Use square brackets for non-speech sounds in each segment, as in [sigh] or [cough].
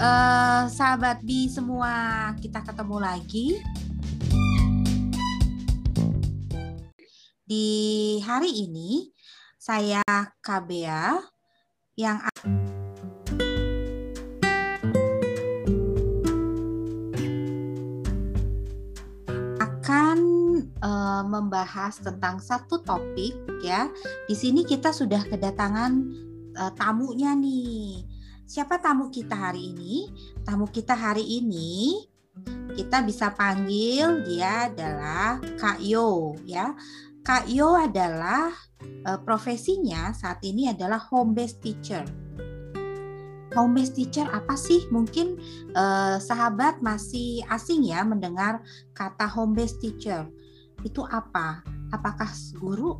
uh, sahabat Bi semua, kita ketemu lagi di hari ini. Saya KBA yang akan uh, membahas tentang satu topik ya. Di sini kita sudah kedatangan uh, tamunya nih. Siapa tamu kita hari ini? Tamu kita hari ini kita bisa panggil dia adalah Kak Yo ya. Kak Yo adalah uh, profesinya saat ini adalah home based teacher. Home based teacher apa sih? Mungkin uh, sahabat masih asing ya mendengar kata home based teacher. Itu apa? Apakah guru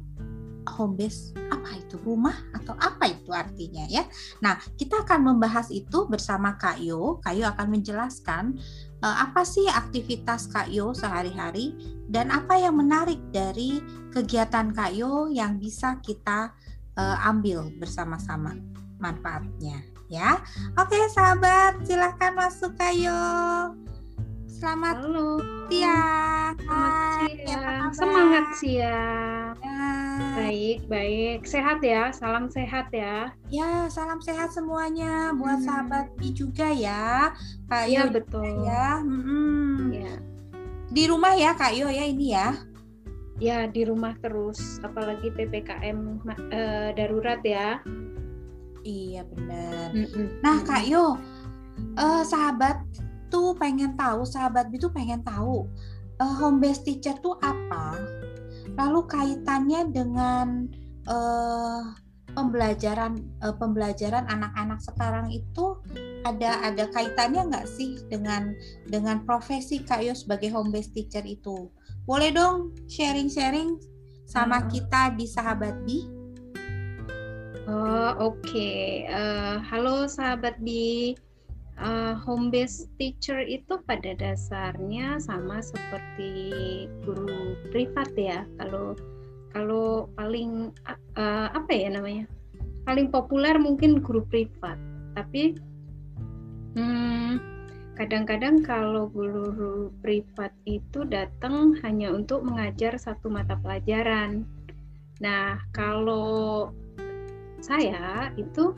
home base apa itu rumah atau apa itu artinya ya. Nah, kita akan membahas itu bersama Kak Yo. Kak Yo akan menjelaskan uh, apa sih aktivitas Kak Yo sehari-hari dan apa yang menarik dari kegiatan Kak Yo yang bisa kita uh, ambil bersama-sama manfaatnya ya. Oke, sahabat, silahkan masuk Kak Yo. Selamat Halo. siang. Selamat siang. Semangat siang. Ya. Baik, baik. Sehat ya. Salam sehat ya. Ya, salam sehat semuanya buat hmm. sahabat Bi juga ya. Kak ya, Yo betul. Ya. Hmm. ya. Di rumah ya Kak Yo ya ini ya. Ya, di rumah terus. Apalagi PPKM uh, darurat ya. Iya, benar. Mm -mm. Nah, Kak Yo, uh, sahabat tuh pengen tahu, sahabat itu pengen tahu uh, home based teacher tuh apa, lalu kaitannya dengan uh, pembelajaran uh, pembelajaran anak-anak sekarang itu ada ada kaitannya nggak sih dengan dengan profesi Kak Yo sebagai home based teacher itu? Boleh dong sharing-sharing sama hmm. kita di Sahabat Bi? Oh oke, okay. uh, halo Sahabat Bi uh, home based teacher itu pada dasarnya sama seperti guru privat ya. Kalau kalau paling uh, apa ya namanya? Paling populer mungkin guru privat. Tapi hmm, kadang-kadang kalau guru privat itu datang hanya untuk mengajar satu mata pelajaran. Nah, kalau saya itu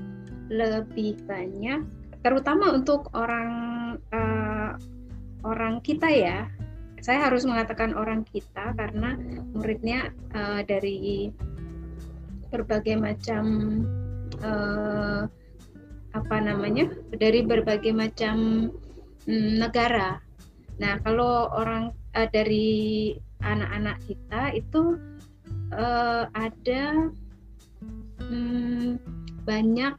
lebih banyak terutama untuk orang uh, orang kita ya. Saya harus mengatakan orang kita karena muridnya uh, dari berbagai macam uh, apa namanya dari berbagai macam um, negara. Nah kalau orang uh, dari anak-anak kita itu uh, ada um, banyak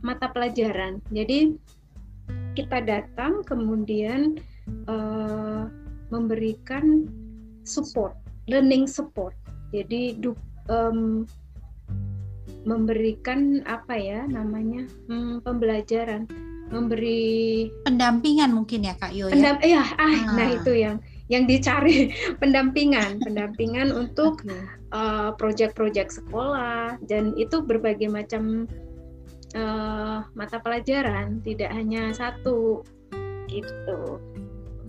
mata pelajaran. Jadi kita datang kemudian uh, memberikan support, learning support. Jadi um, memberikan apa ya namanya hmm, pembelajaran, memberi pendampingan mungkin ya Kak Yo ya. ya, ah, ah. nah itu yang yang dicari [laughs] pendampingan, pendampingan untuk okay. uh, eh, proyek-proyek sekolah dan itu berbagai macam uh, mata pelajaran, tidak hanya satu gitu.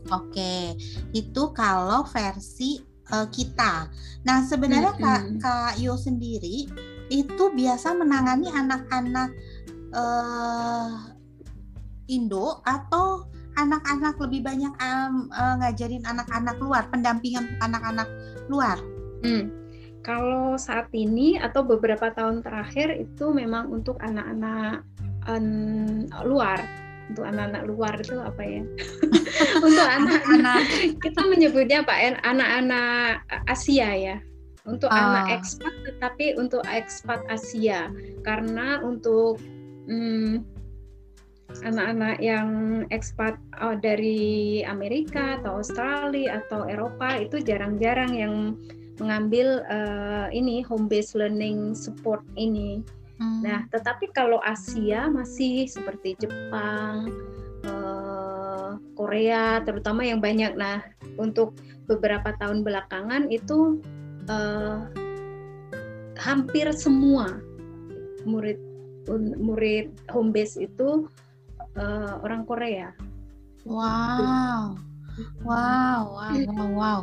Oke, itu kalau versi uh, kita. Nah, sebenarnya hmm, Kak, Kak Yo sendiri itu biasa menangani anak-anak uh, Indo atau anak-anak lebih banyak um, uh, ngajarin anak-anak luar, pendampingan anak-anak luar. Hmm. Kalau saat ini atau beberapa tahun terakhir itu memang untuk anak-anak um, luar, untuk anak-anak luar itu apa ya? [laughs] untuk anak-anak [laughs] kita menyebutnya? Ya? Anak-anak Asia ya. Untuk uh. anak ekspat, tetapi untuk ekspat Asia karena untuk um, anak-anak yang ekspat oh, dari Amerika atau Australia atau Eropa itu jarang-jarang yang mengambil uh, ini home based learning support ini. Hmm. Nah, tetapi kalau Asia masih seperti Jepang, uh, Korea, terutama yang banyak. Nah, untuk beberapa tahun belakangan itu uh, hampir semua murid murid home base itu uh, orang Korea. Wow. Wow, wow, wow, wow.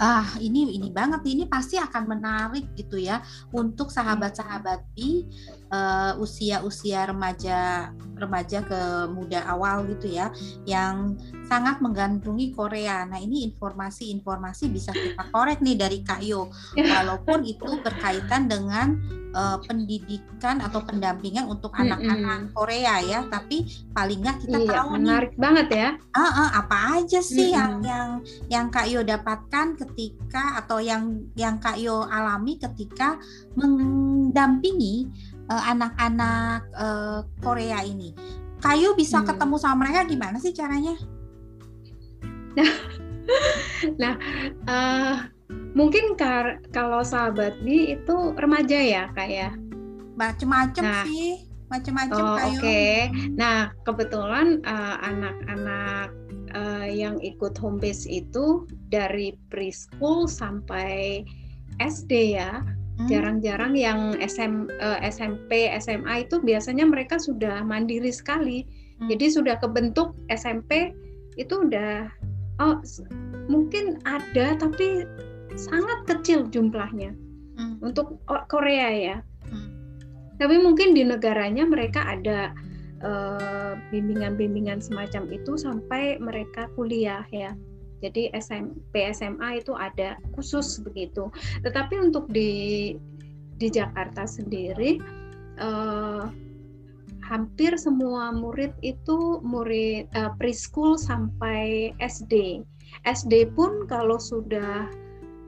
Ah, ini ini banget ini pasti akan menarik gitu ya untuk sahabat-sahabat di uh, usia-usia remaja remaja ke muda awal gitu ya yang sangat menggandrungi Korea. Nah, ini informasi-informasi bisa kita korek nih dari Kak Yo. [laughs] Walaupun itu berkaitan dengan uh, pendidikan atau pendampingan untuk anak-anak mm-hmm. Korea ya, tapi paling nggak kita iya, tahu menarik nih, banget ya. Uh, uh, apa aja sih mm-hmm. yang yang yang Kak Yo dapatkan ketika atau yang yang Kak Yo alami ketika mendampingi uh, anak-anak uh, Korea ini. Kayu bisa hmm. ketemu sama mereka gimana sih caranya? [laughs] Nah, nah uh, mungkin kar kalau sahabat bi itu remaja ya kayak ya? macem-macem nah, sih macem-macem oh, Oke, okay. nah kebetulan anak-anak uh, uh, yang ikut home base itu dari preschool sampai SD ya Hmm. Jarang-jarang yang SM, uh, eh, SMP, SMA itu biasanya mereka sudah mandiri sekali. Hmm. Jadi sudah kebentuk SMP itu udah oh mungkin ada tapi sangat kecil jumlahnya hmm. untuk Korea ya. Hmm. Tapi mungkin di negaranya mereka ada eh, bimbingan-bimbingan uh, semacam itu sampai mereka kuliah ya. Jadi SMP SMA itu ada khusus begitu. Tetapi untuk di di Jakarta sendiri eh, hampir semua murid itu murid eh, preschool sampai SD. SD pun kalau sudah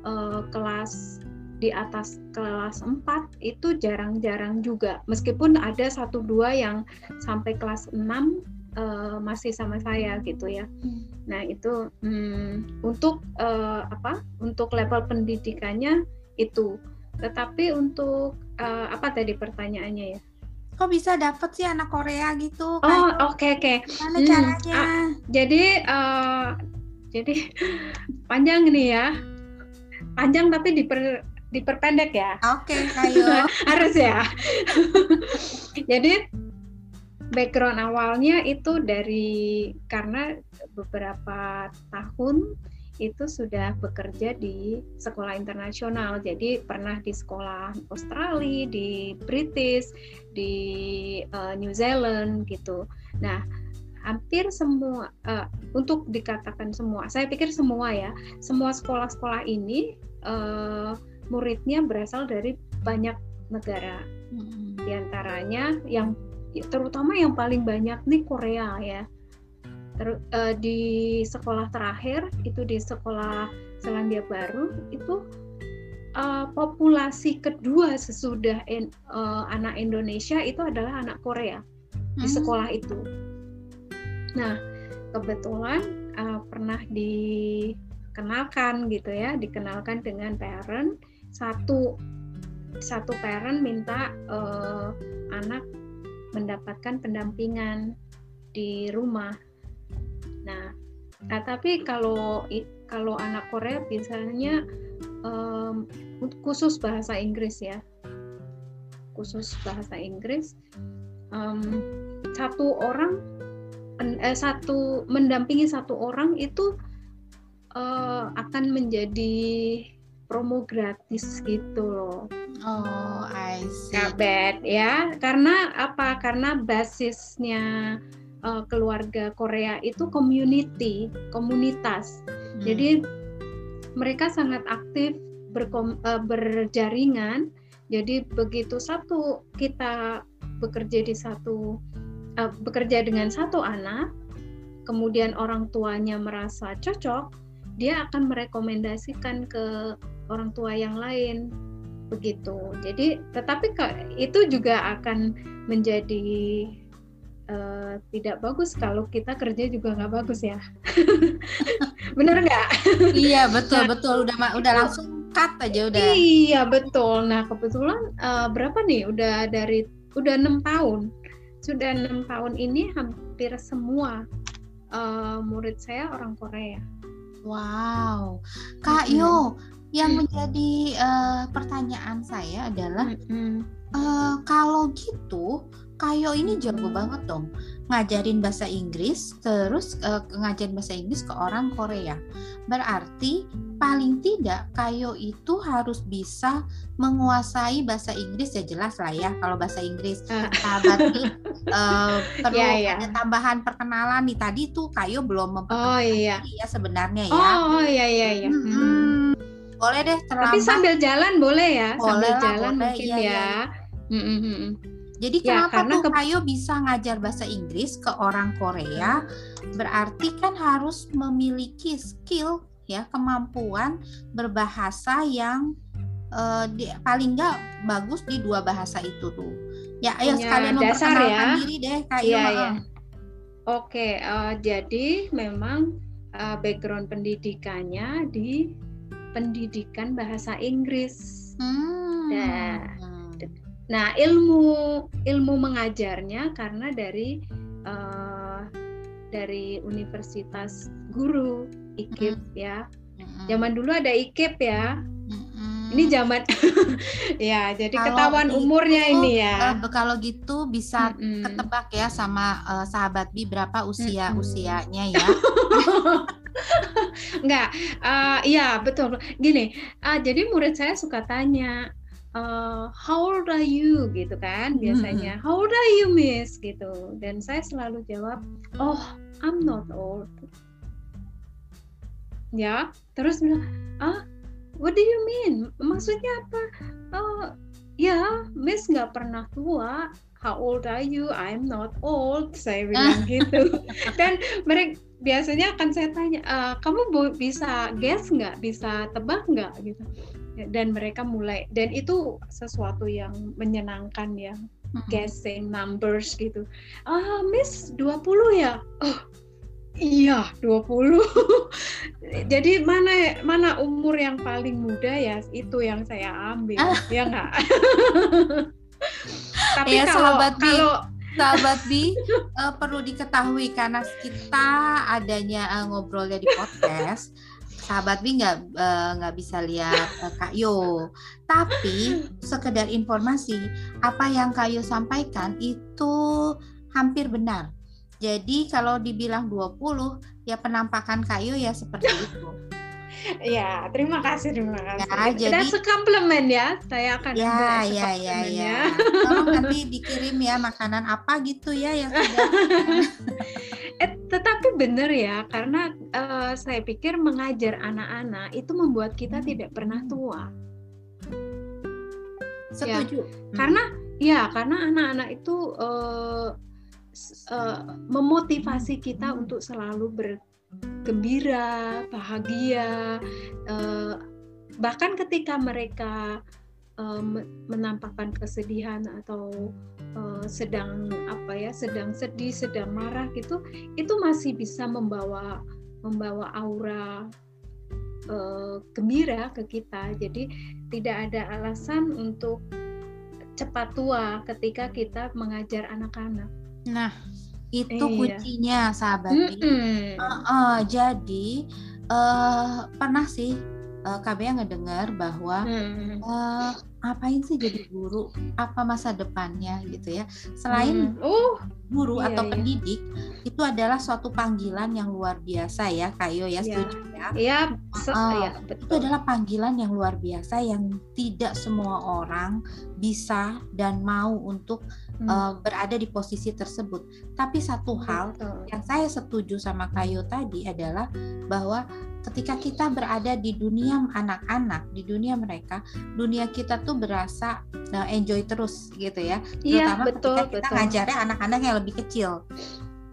eh, kelas di atas kelas 4 itu jarang-jarang juga meskipun ada satu dua yang sampai kelas 6 uh, masih sama saya gitu ya. Hmm. Nah itu um, untuk uh, apa? Untuk level pendidikannya itu. Tetapi untuk uh, apa tadi pertanyaannya ya? Kok bisa dapet sih anak Korea gitu? Oh oke okay, oke. Okay. Gimana hmm, caranya? Uh, jadi uh, jadi [laughs] panjang nih ya. Panjang tapi diper diperpendek ya. Oke, okay, ayo. [laughs] Harus ya. [laughs] jadi background awalnya itu dari karena beberapa tahun itu sudah bekerja di sekolah internasional. Jadi pernah di sekolah Australia, di British, di uh, New Zealand gitu. Nah, hampir semua uh, untuk dikatakan semua, saya pikir semua ya, semua sekolah-sekolah ini uh, muridnya berasal dari banyak negara. Hmm. Di antaranya yang terutama yang paling banyak nih Korea ya. Ter, uh, di sekolah terakhir itu di sekolah Selandia Baru itu uh, populasi kedua sesudah en, uh, anak Indonesia itu adalah anak Korea hmm. di sekolah itu. Nah kebetulan uh, pernah dikenalkan gitu ya, dikenalkan dengan parent satu satu parent minta uh, anak mendapatkan pendampingan di rumah. Nah, nah tapi kalau kalau anak Korea biasanya um, khusus bahasa Inggris ya, khusus bahasa Inggris um, satu orang eh, satu mendampingi satu orang itu uh, akan menjadi promo gratis gitu loh. Oh, I see. Kabet ya, karena apa? Karena basisnya uh, keluarga Korea itu community, komunitas. Hmm. Jadi mereka sangat aktif berkom, uh, berjaringan. Jadi begitu satu kita bekerja di satu uh, bekerja dengan satu anak, kemudian orang tuanya merasa cocok, dia akan merekomendasikan ke orang tua yang lain begitu. Jadi tetapi itu juga akan menjadi uh, tidak bagus kalau kita kerja juga nggak bagus ya. [laughs] Bener nggak? iya betul nah, betul udah udah langsung cut aja udah. Iya betul. Nah kebetulan uh, berapa nih? Udah dari udah enam tahun. Sudah enam tahun ini hampir semua uh, murid saya orang Korea. Wow, Kak Yo, yang menjadi uh, pertanyaan saya adalah hmm. uh, kalau gitu Kayo ini jago banget dong ngajarin bahasa Inggris terus uh, ngajarin bahasa Inggris ke orang Korea. Berarti paling tidak Kayo itu harus bisa menguasai bahasa Inggris ya jelas lah ya kalau bahasa Inggris. Sahabat uh, [laughs] perlu yeah, yeah. ada tambahan perkenalan nih tadi tuh Kayo belum memperkenalkan oh, iya. ya sebenarnya ya. Oh, oh iya iya iya. Hmm. Hmm. Boleh deh terlambat. Tapi sambil jalan boleh ya, boleh sambil lah, jalan boleh, mungkin iya, ya. ya. Hmm, hmm, hmm. Jadi ya, kenapa karena tuh ke... Kayo bisa ngajar bahasa Inggris ke orang Korea? Berarti kan harus memiliki skill ya kemampuan berbahasa yang uh, di, paling nggak bagus di dua bahasa itu tuh. Ya, ayo Punya sekalian memperkenalkan ya. diri deh Kayo. Ya, ya. Oke, uh, jadi memang uh, background pendidikannya di pendidikan bahasa Inggris. Hmm. Nah, Nah, ilmu ilmu mengajarnya karena dari uh, dari Universitas Guru IKIP mm -hmm. ya. Mm -hmm. Zaman dulu ada IKIP ya. Mm -hmm. Ini zaman [laughs] ya, jadi kalau ketahuan itu, umurnya ini ya. Uh, kalau gitu bisa mm -hmm. ketebak ya sama uh, sahabat Bi berapa usia mm -hmm. usianya ya. [laughs] Enggak, uh, iya betul. Gini, uh, jadi murid saya suka tanya, uh, how old are you? gitu kan biasanya. how old are you miss? gitu. Dan saya selalu jawab oh I'm not old. Ya terus bilang ah what do you mean? Maksudnya apa? Oh ya miss nggak pernah tua. How old are you? I'm not old. Saya bilang [laughs] gitu. Dan mereka biasanya akan saya tanya e, kamu bisa guess nggak? Bisa tebak nggak? Gitu dan mereka mulai dan itu sesuatu yang menyenangkan ya. Hmm. guessing numbers gitu. Ah miss 20 ya? Oh iya 20 jadi mana mana umur yang paling muda ya? Itu yang saya ambil ah. ya enggak [laughs] tapi ya, kalau kalau sahabat Bi uh, [laughs] perlu diketahui karena kita adanya uh, ngobrolnya di podcast sahabat Bi nggak eh, nggak uh, bisa lihat uh, Kak Yo. Tapi sekedar informasi, apa yang Kak Yo sampaikan itu hampir benar. Jadi kalau dibilang 20, ya penampakan Kak Yo ya seperti itu. [laughs] Ya, terima kasih, terima kasih. Ya, jadi Dan sekomplimen ya, saya akan ya, ya, ya, ya. Tolong nanti dikirim ya makanan apa gitu ya yang sudah. [laughs] eh, tetapi benar ya, karena uh, saya pikir mengajar anak-anak itu membuat kita tidak pernah tua. Setuju. Ya, hmm. Karena ya, karena anak-anak itu uh, uh, memotivasi kita untuk selalu ber gembira, bahagia, uh, bahkan ketika mereka menampakkan kesedihan atau sedang apa ya, sedang sedih, sedang marah gitu, itu masih bisa membawa membawa aura uh, gembira ke kita. Jadi tidak ada alasan untuk cepat tua ketika kita mengajar anak-anak. Nah, itu iya. kuncinya sahabat mm uh, uh, jadi uh, pernah sih uh, KBA ngedengar bahwa mm. uh, ngapain sih jadi guru? Apa masa depannya gitu ya? Selain mm. uh, guru iya, atau iya. pendidik itu adalah suatu panggilan yang luar biasa ya Kayo ya iya. setuju ya iya uh, ya, itu adalah panggilan yang luar biasa yang tidak semua orang bisa dan mau untuk hmm. uh, berada di posisi tersebut. Tapi satu hal Betul. yang saya setuju sama Kayo tadi adalah bahwa ketika kita berada di dunia anak-anak, di dunia mereka, dunia kita tuh berasa uh, enjoy terus gitu ya. Iya, Terutama betul, ketika kita betul. ngajarnya anak-anak yang lebih kecil.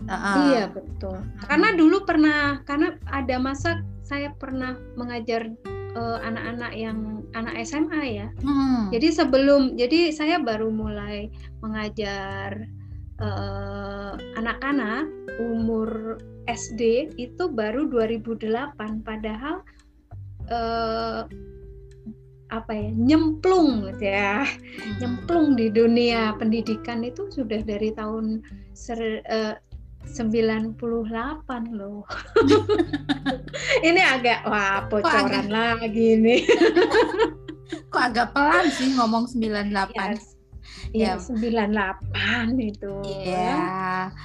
Uh, iya betul. Karena dulu pernah, karena ada masa saya pernah mengajar Eh, anak-anak uh, yang anak SMA ya. Hmm. Jadi sebelum jadi saya baru mulai mengajar eh, anak-anak uh, umur SD itu baru 2008 padahal uh, apa ya nyemplung gitu ya hmm. nyemplung di dunia pendidikan itu sudah dari tahun ser, uh, 98 loh. [laughs] ini agak wah bocoran agak, lagi nih. [laughs] kok agak pelan sih ngomong 98. Yes. Iya, ya. 98 itu. Iya.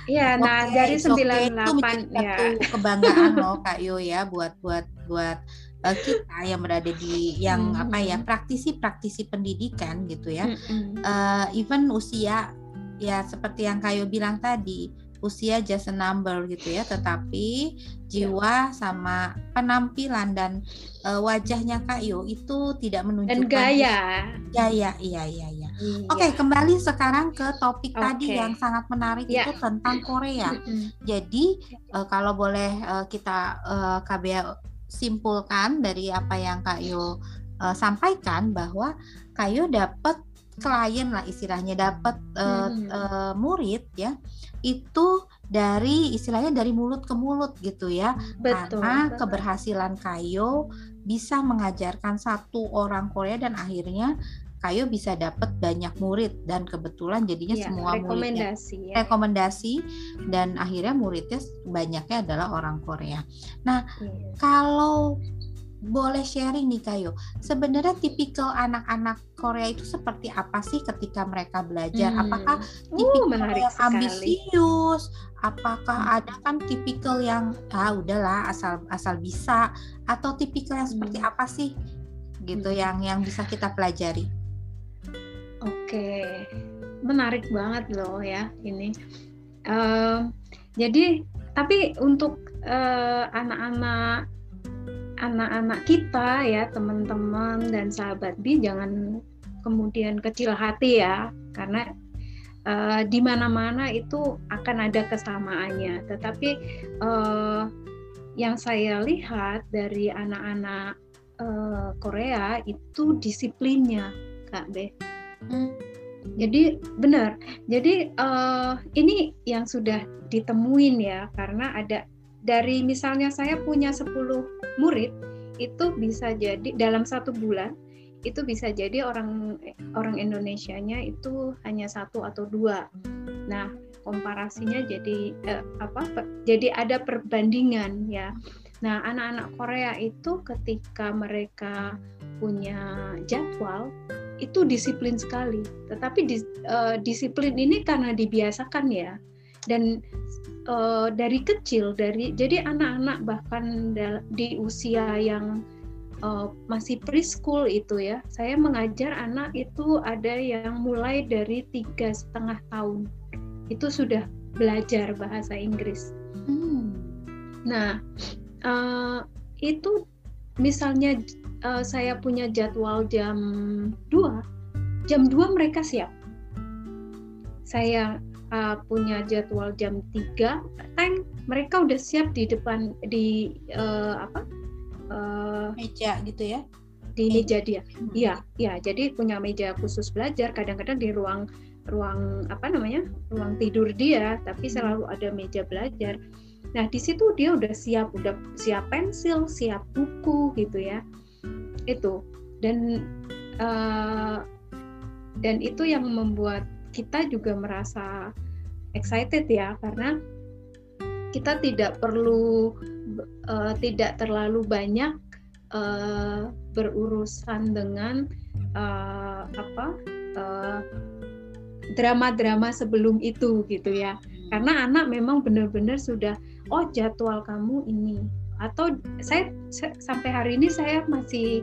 Iya, nah okay, dari 98 okay. itu ya. kebanggaan loh Kak Yo ya buat buat buat uh, kita yang berada di yang hmm. apa ya praktisi-praktisi pendidikan gitu ya. Hmm. Uh, even usia ya seperti yang Kayo bilang tadi usia just a number gitu ya, tetapi jiwa sama penampilan dan uh, wajahnya Kak Yo itu tidak menunjukkan dan gaya. Gaya, iya iya iya. Iya. Oke, okay, kembali sekarang ke topik okay. tadi yang sangat menarik yeah. itu tentang Korea. Jadi uh, kalau boleh uh, kita uh, KBA simpulkan dari apa yang Kak Yo uh, sampaikan bahwa Kak Yo dapat klien lah istilahnya dapat uh, hmm. uh, murid ya itu dari istilahnya dari mulut ke mulut gitu ya betul, karena betul. keberhasilan Kayo bisa mengajarkan satu orang Korea dan akhirnya Kayo bisa dapat banyak murid dan kebetulan jadinya ya, semua rekomendasi muridnya ya. rekomendasi dan akhirnya muridnya banyaknya adalah orang Korea. Nah, ya. kalau boleh sharing nih Kayo, sebenarnya tipikal anak-anak Korea itu seperti apa sih ketika mereka belajar? Hmm. Apakah uh, tipikal uh, yang ambisius? Apakah hmm. ada kan tipikal yang ah udahlah asal asal bisa atau tipikal yang seperti hmm. apa sih? gitu hmm. yang yang bisa kita pelajari. Oke, menarik banget loh ya ini. Uh, jadi tapi untuk uh, anak-anak anak-anak kita ya teman-teman dan sahabat bi jangan kemudian kecil hati ya karena uh, di mana-mana itu akan ada kesamaannya. Tetapi uh, yang saya lihat dari anak-anak uh, Korea itu disiplinnya, Kak Be Hmm. Jadi benar. Jadi uh, ini yang sudah ditemuin ya karena ada dari misalnya saya punya 10 murid itu bisa jadi dalam satu bulan itu bisa jadi orang orang Indonesianya itu hanya satu atau dua. Nah komparasinya jadi eh, apa? Jadi ada perbandingan ya. Nah anak-anak Korea itu ketika mereka punya jadwal itu disiplin sekali. Tetapi dis, uh, disiplin ini karena dibiasakan ya. Dan uh, dari kecil dari jadi anak-anak bahkan di usia yang uh, masih preschool itu ya. Saya mengajar anak itu ada yang mulai dari tiga setengah tahun. Itu sudah belajar bahasa Inggris. Hmm. Nah, uh, itu misalnya uh, saya punya jadwal jam 2, jam 2 mereka siap. Saya uh, punya jadwal jam 3, tank mereka udah siap di depan di uh, apa? Uh, meja gitu ya. Di meja dia. Hmm. Iya, hmm. iya, jadi punya meja khusus belajar kadang-kadang di ruang ruang apa namanya? ruang tidur dia, tapi hmm. selalu ada meja belajar. Nah, di situ dia udah siap, udah siap pensil, siap buku gitu ya itu. Dan uh, dan itu yang membuat kita juga merasa excited ya karena kita tidak perlu uh, tidak terlalu banyak uh, berurusan dengan uh, apa drama-drama uh, sebelum itu gitu ya. Karena anak memang benar-benar sudah oh jadwal kamu ini atau saya, sampai hari ini saya masih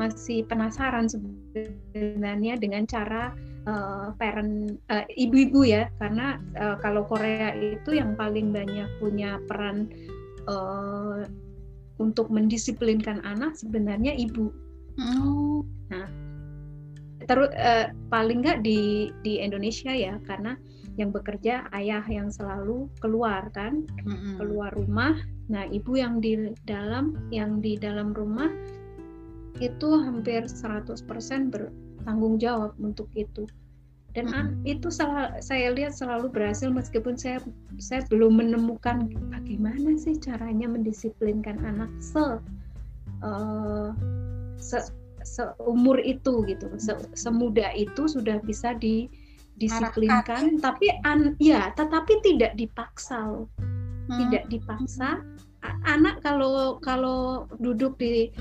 masih penasaran sebenarnya dengan cara uh, parent uh, ibu-ibu ya karena uh, kalau Korea itu yang paling banyak punya peran uh, untuk mendisiplinkan anak sebenarnya ibu. Oh. Nah, terus uh, paling nggak di di Indonesia ya karena yang bekerja ayah yang selalu keluar kan, mm-hmm. keluar rumah Nah, ibu yang di dalam yang di dalam rumah itu hampir 100% bertanggung jawab untuk itu. Dan hmm. itu salah, saya lihat selalu berhasil meskipun saya saya belum menemukan bagaimana sih caranya mendisiplinkan anak se uh, se seumur itu gitu, se, semudah itu sudah bisa di disiplinkan tapi an ya tetapi tidak dipaksa loh hmm. tidak dipaksa anak kalau kalau duduk di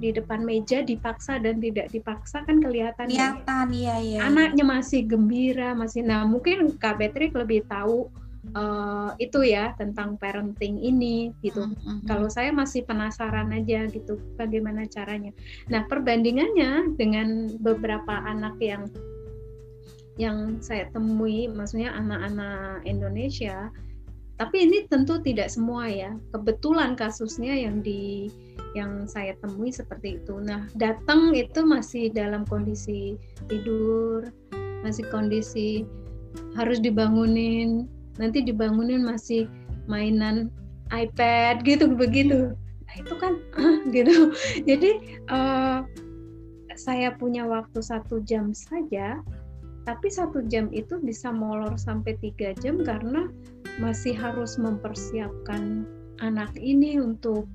di depan meja dipaksa dan tidak dipaksa kan kelihatan ya. kelihatan ya, ya anaknya masih gembira masih nah mungkin Kak Patrick lebih tahu uh, itu ya tentang parenting ini gitu. Mm -hmm. Kalau saya masih penasaran aja gitu bagaimana caranya. Nah perbandingannya dengan beberapa anak yang yang saya temui, maksudnya anak-anak Indonesia. Tapi ini tentu tidak semua ya. Kebetulan kasusnya yang di yang saya temui seperti itu. Nah, datang itu masih dalam kondisi tidur, masih kondisi harus dibangunin, nanti dibangunin masih mainan iPad gitu begitu nah itu kan [laughs] gitu jadi uh, saya punya waktu satu jam saja tapi satu jam itu bisa molor sampai tiga jam karena masih harus mempersiapkan anak ini untuk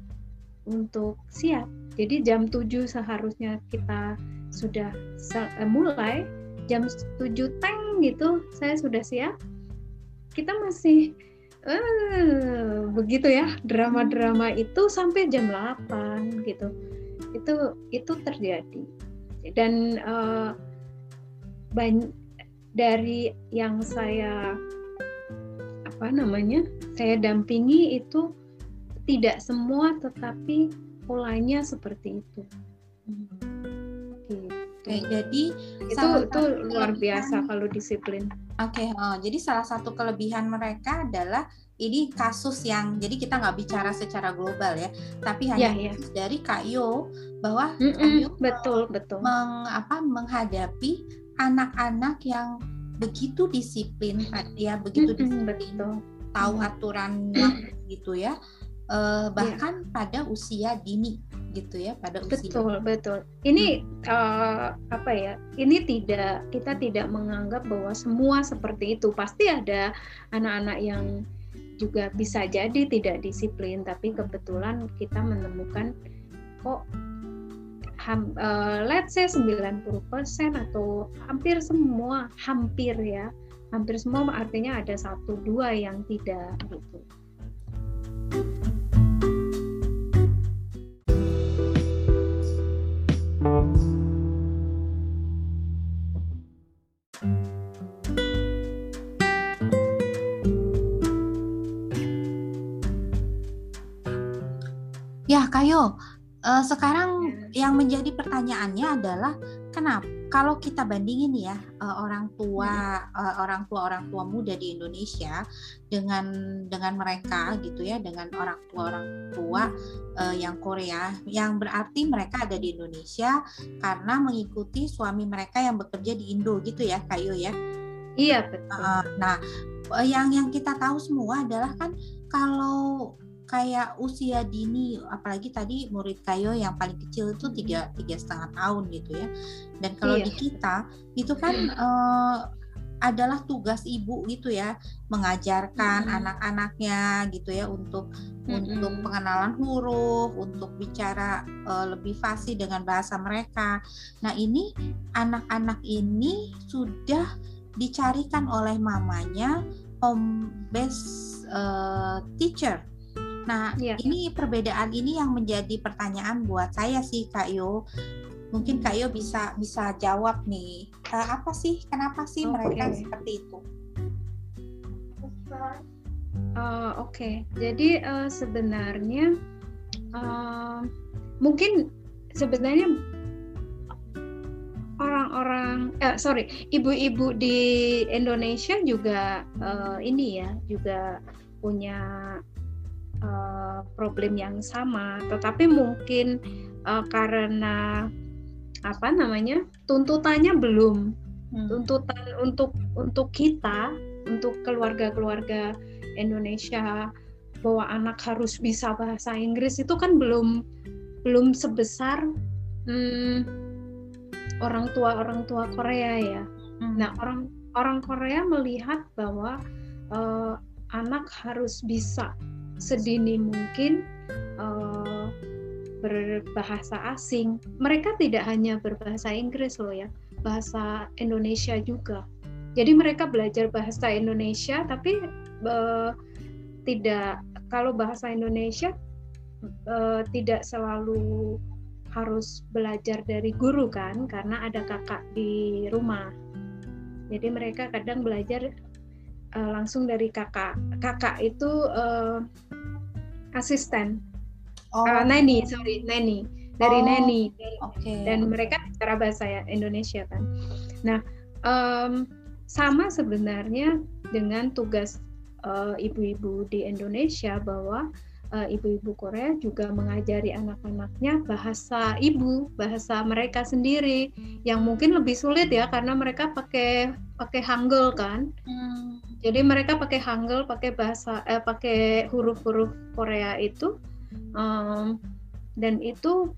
untuk siap. Jadi jam 7 seharusnya kita sudah eh, mulai, jam 7 teng gitu saya sudah siap, kita masih uh, begitu ya drama-drama itu sampai jam 8 gitu. Itu itu terjadi. Dan uh, dari yang saya apa namanya saya dampingi itu tidak semua tetapi polanya seperti itu. Gitu. Oke, jadi itu itu luar biasa kalau disiplin. Oke, okay, oh, jadi salah satu kelebihan mereka adalah ini kasus yang jadi kita nggak bicara secara global ya, tapi hanya yeah, yeah. dari Kayo bahwa mm -mm, betul betul meng, apa, menghadapi anak-anak yang begitu disiplin, ya begitu disiplin, betul. tahu aturan gitu ya, uh, bahkan yeah. pada usia dini gitu ya pada usia. Betul betul. Ini hmm. uh, apa ya? Ini tidak kita tidak menganggap bahwa semua seperti itu. Pasti ada anak-anak yang juga bisa jadi tidak disiplin, tapi kebetulan kita menemukan kok ham, uh, let's say 90% atau hampir semua, hampir ya. Hampir semua artinya ada satu dua yang tidak gitu. Ya, Kayo, uh, sekarang. Yang menjadi pertanyaannya adalah kenapa kalau kita bandingin ya uh, orang tua uh, orang tua orang tua muda di Indonesia dengan dengan mereka gitu ya dengan orang tua orang tua uh, yang Korea yang berarti mereka ada di Indonesia karena mengikuti suami mereka yang bekerja di Indo gitu ya Kayo ya. Iya betul. Uh, nah, yang yang kita tahu semua adalah kan kalau kayak usia dini apalagi tadi murid kayo yang paling kecil itu tiga tiga setengah tahun gitu ya dan kalau iya. di kita itu kan uh, adalah tugas ibu gitu ya mengajarkan mm-hmm. anak-anaknya gitu ya untuk mm-hmm. untuk pengenalan huruf untuk bicara uh, lebih fasih dengan bahasa mereka nah ini anak-anak ini sudah dicarikan oleh mamanya home base uh, teacher Nah, ya. ini perbedaan ini yang menjadi pertanyaan buat saya sih Kak Yo. Mungkin Kak Yo bisa bisa jawab nih. Uh, apa sih kenapa sih okay. mereka seperti itu? Uh, Oke, okay. jadi uh, sebenarnya uh, mungkin sebenarnya orang-orang, eh, sorry, ibu-ibu di Indonesia juga uh, ini ya, juga punya uh, problem yang sama, tetapi mungkin uh, karena apa namanya tuntutannya belum hmm. tuntutan untuk untuk kita untuk keluarga-keluarga Indonesia bahwa anak harus bisa bahasa Inggris itu kan belum belum sebesar hmm, orang tua orang tua Korea ya. Hmm. Nah orang orang Korea melihat bahwa uh, anak harus bisa sedini mungkin uh, berbahasa asing. Mereka tidak hanya berbahasa Inggris loh ya, bahasa Indonesia juga. jadi mereka belajar bahasa Indonesia tapi uh, tidak kalau bahasa Indonesia uh, tidak selalu harus belajar dari guru kan karena ada kakak di rumah jadi mereka kadang belajar uh, langsung dari kakak kakak itu uh, asisten oh. uh, neni sorry neni dari oh. neni okay. dan mereka bicara bahasa Indonesia kan nah um, sama sebenarnya dengan tugas ibu-ibu uh, di Indonesia bahwa uh, ibu-ibu Korea juga mengajari anak-anaknya bahasa ibu, bahasa mereka sendiri yang mungkin lebih sulit ya karena mereka pakai pakai Hangul kan. Hmm. Jadi mereka pakai Hangul, pakai bahasa eh pakai huruf-huruf Korea itu um, dan itu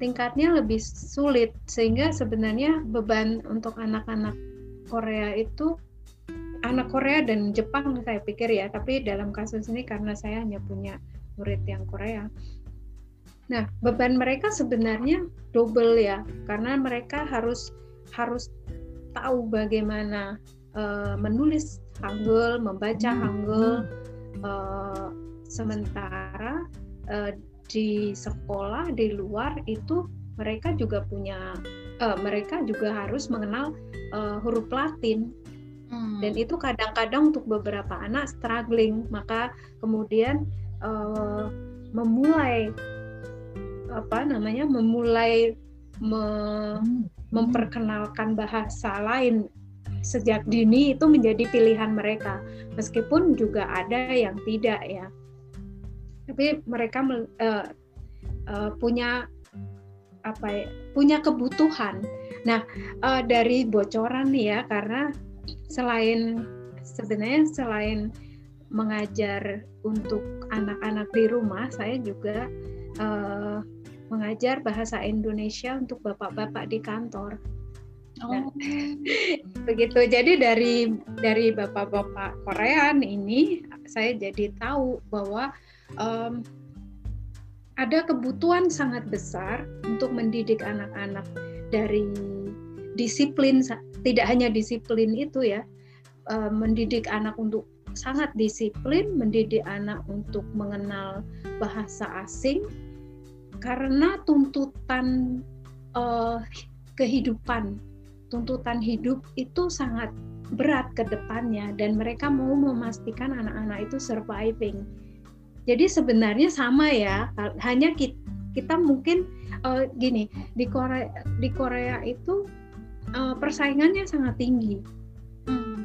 tingkatnya lebih sulit sehingga sebenarnya beban untuk anak-anak Korea itu anak Korea dan Jepang saya pikir ya tapi dalam kasus ini karena saya hanya punya murid yang Korea. Nah, beban mereka sebenarnya double ya, karena mereka harus harus tahu bagaimana uh, menulis Hangul, membaca hmm. Hangul, uh, sementara uh, di sekolah di luar itu mereka juga punya, uh, mereka juga harus mengenal uh, huruf Latin. Hmm. Dan itu kadang-kadang untuk beberapa anak struggling, maka kemudian uh, memulai apa namanya memulai me, memperkenalkan bahasa lain sejak dini itu menjadi pilihan mereka meskipun juga ada yang tidak ya tapi mereka uh, uh, punya apa ya, punya kebutuhan nah uh, dari bocoran nih ya karena selain sebenarnya selain mengajar untuk anak-anak di rumah, saya juga uh, mengajar bahasa Indonesia untuk bapak-bapak di kantor. Nah, oh. [laughs] begitu. Jadi dari dari bapak-bapak Korea ini saya jadi tahu bahwa um, ada kebutuhan sangat besar untuk mendidik anak-anak dari disiplin tidak hanya disiplin itu ya uh, mendidik anak untuk sangat disiplin mendidik anak untuk mengenal bahasa asing karena tuntutan uh, kehidupan, tuntutan hidup itu sangat berat ke depannya dan mereka mau memastikan anak-anak itu surviving. Jadi sebenarnya sama ya, hanya kita, kita mungkin uh, gini di Korea di Korea itu uh, persaingannya sangat tinggi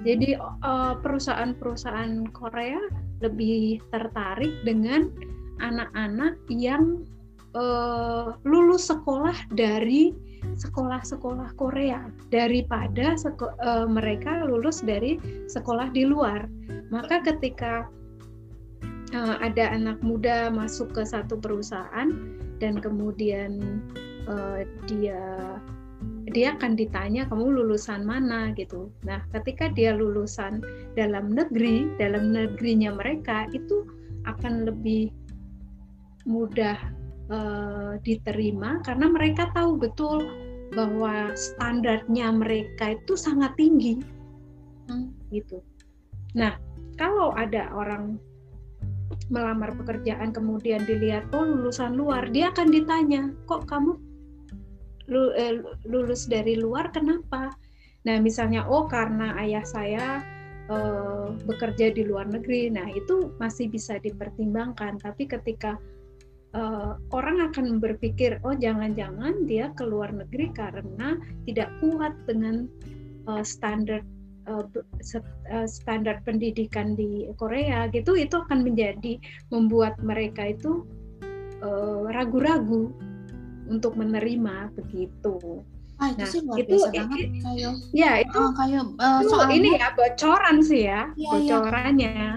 jadi uh, perusahaan-perusahaan Korea lebih tertarik dengan anak-anak yang uh, lulus sekolah dari sekolah-sekolah Korea daripada seko uh, mereka lulus dari sekolah di luar. Maka ketika uh, ada anak muda masuk ke satu perusahaan dan kemudian uh, dia dia akan ditanya kamu lulusan mana gitu. Nah, ketika dia lulusan dalam negeri, dalam negerinya mereka itu akan lebih mudah uh, diterima karena mereka tahu betul bahwa standarnya mereka itu sangat tinggi, hmm. gitu. Nah, kalau ada orang melamar pekerjaan kemudian dilihat oh lulusan luar, dia akan ditanya, kok kamu Eh, lulus dari luar kenapa? Nah, misalnya oh karena ayah saya uh, bekerja di luar negeri. Nah, itu masih bisa dipertimbangkan, tapi ketika uh, orang akan berpikir, oh jangan-jangan dia ke luar negeri karena tidak kuat dengan uh, standar uh, standar pendidikan di Korea gitu, itu akan menjadi membuat mereka itu ragu-ragu uh, untuk menerima begitu. Ah, itu nah, sih luar itu, biasa banget kayak. Ya, itu oh, kayak uh, soalnya, ini ya bocoran sih ya, ya bocorannya. Ya.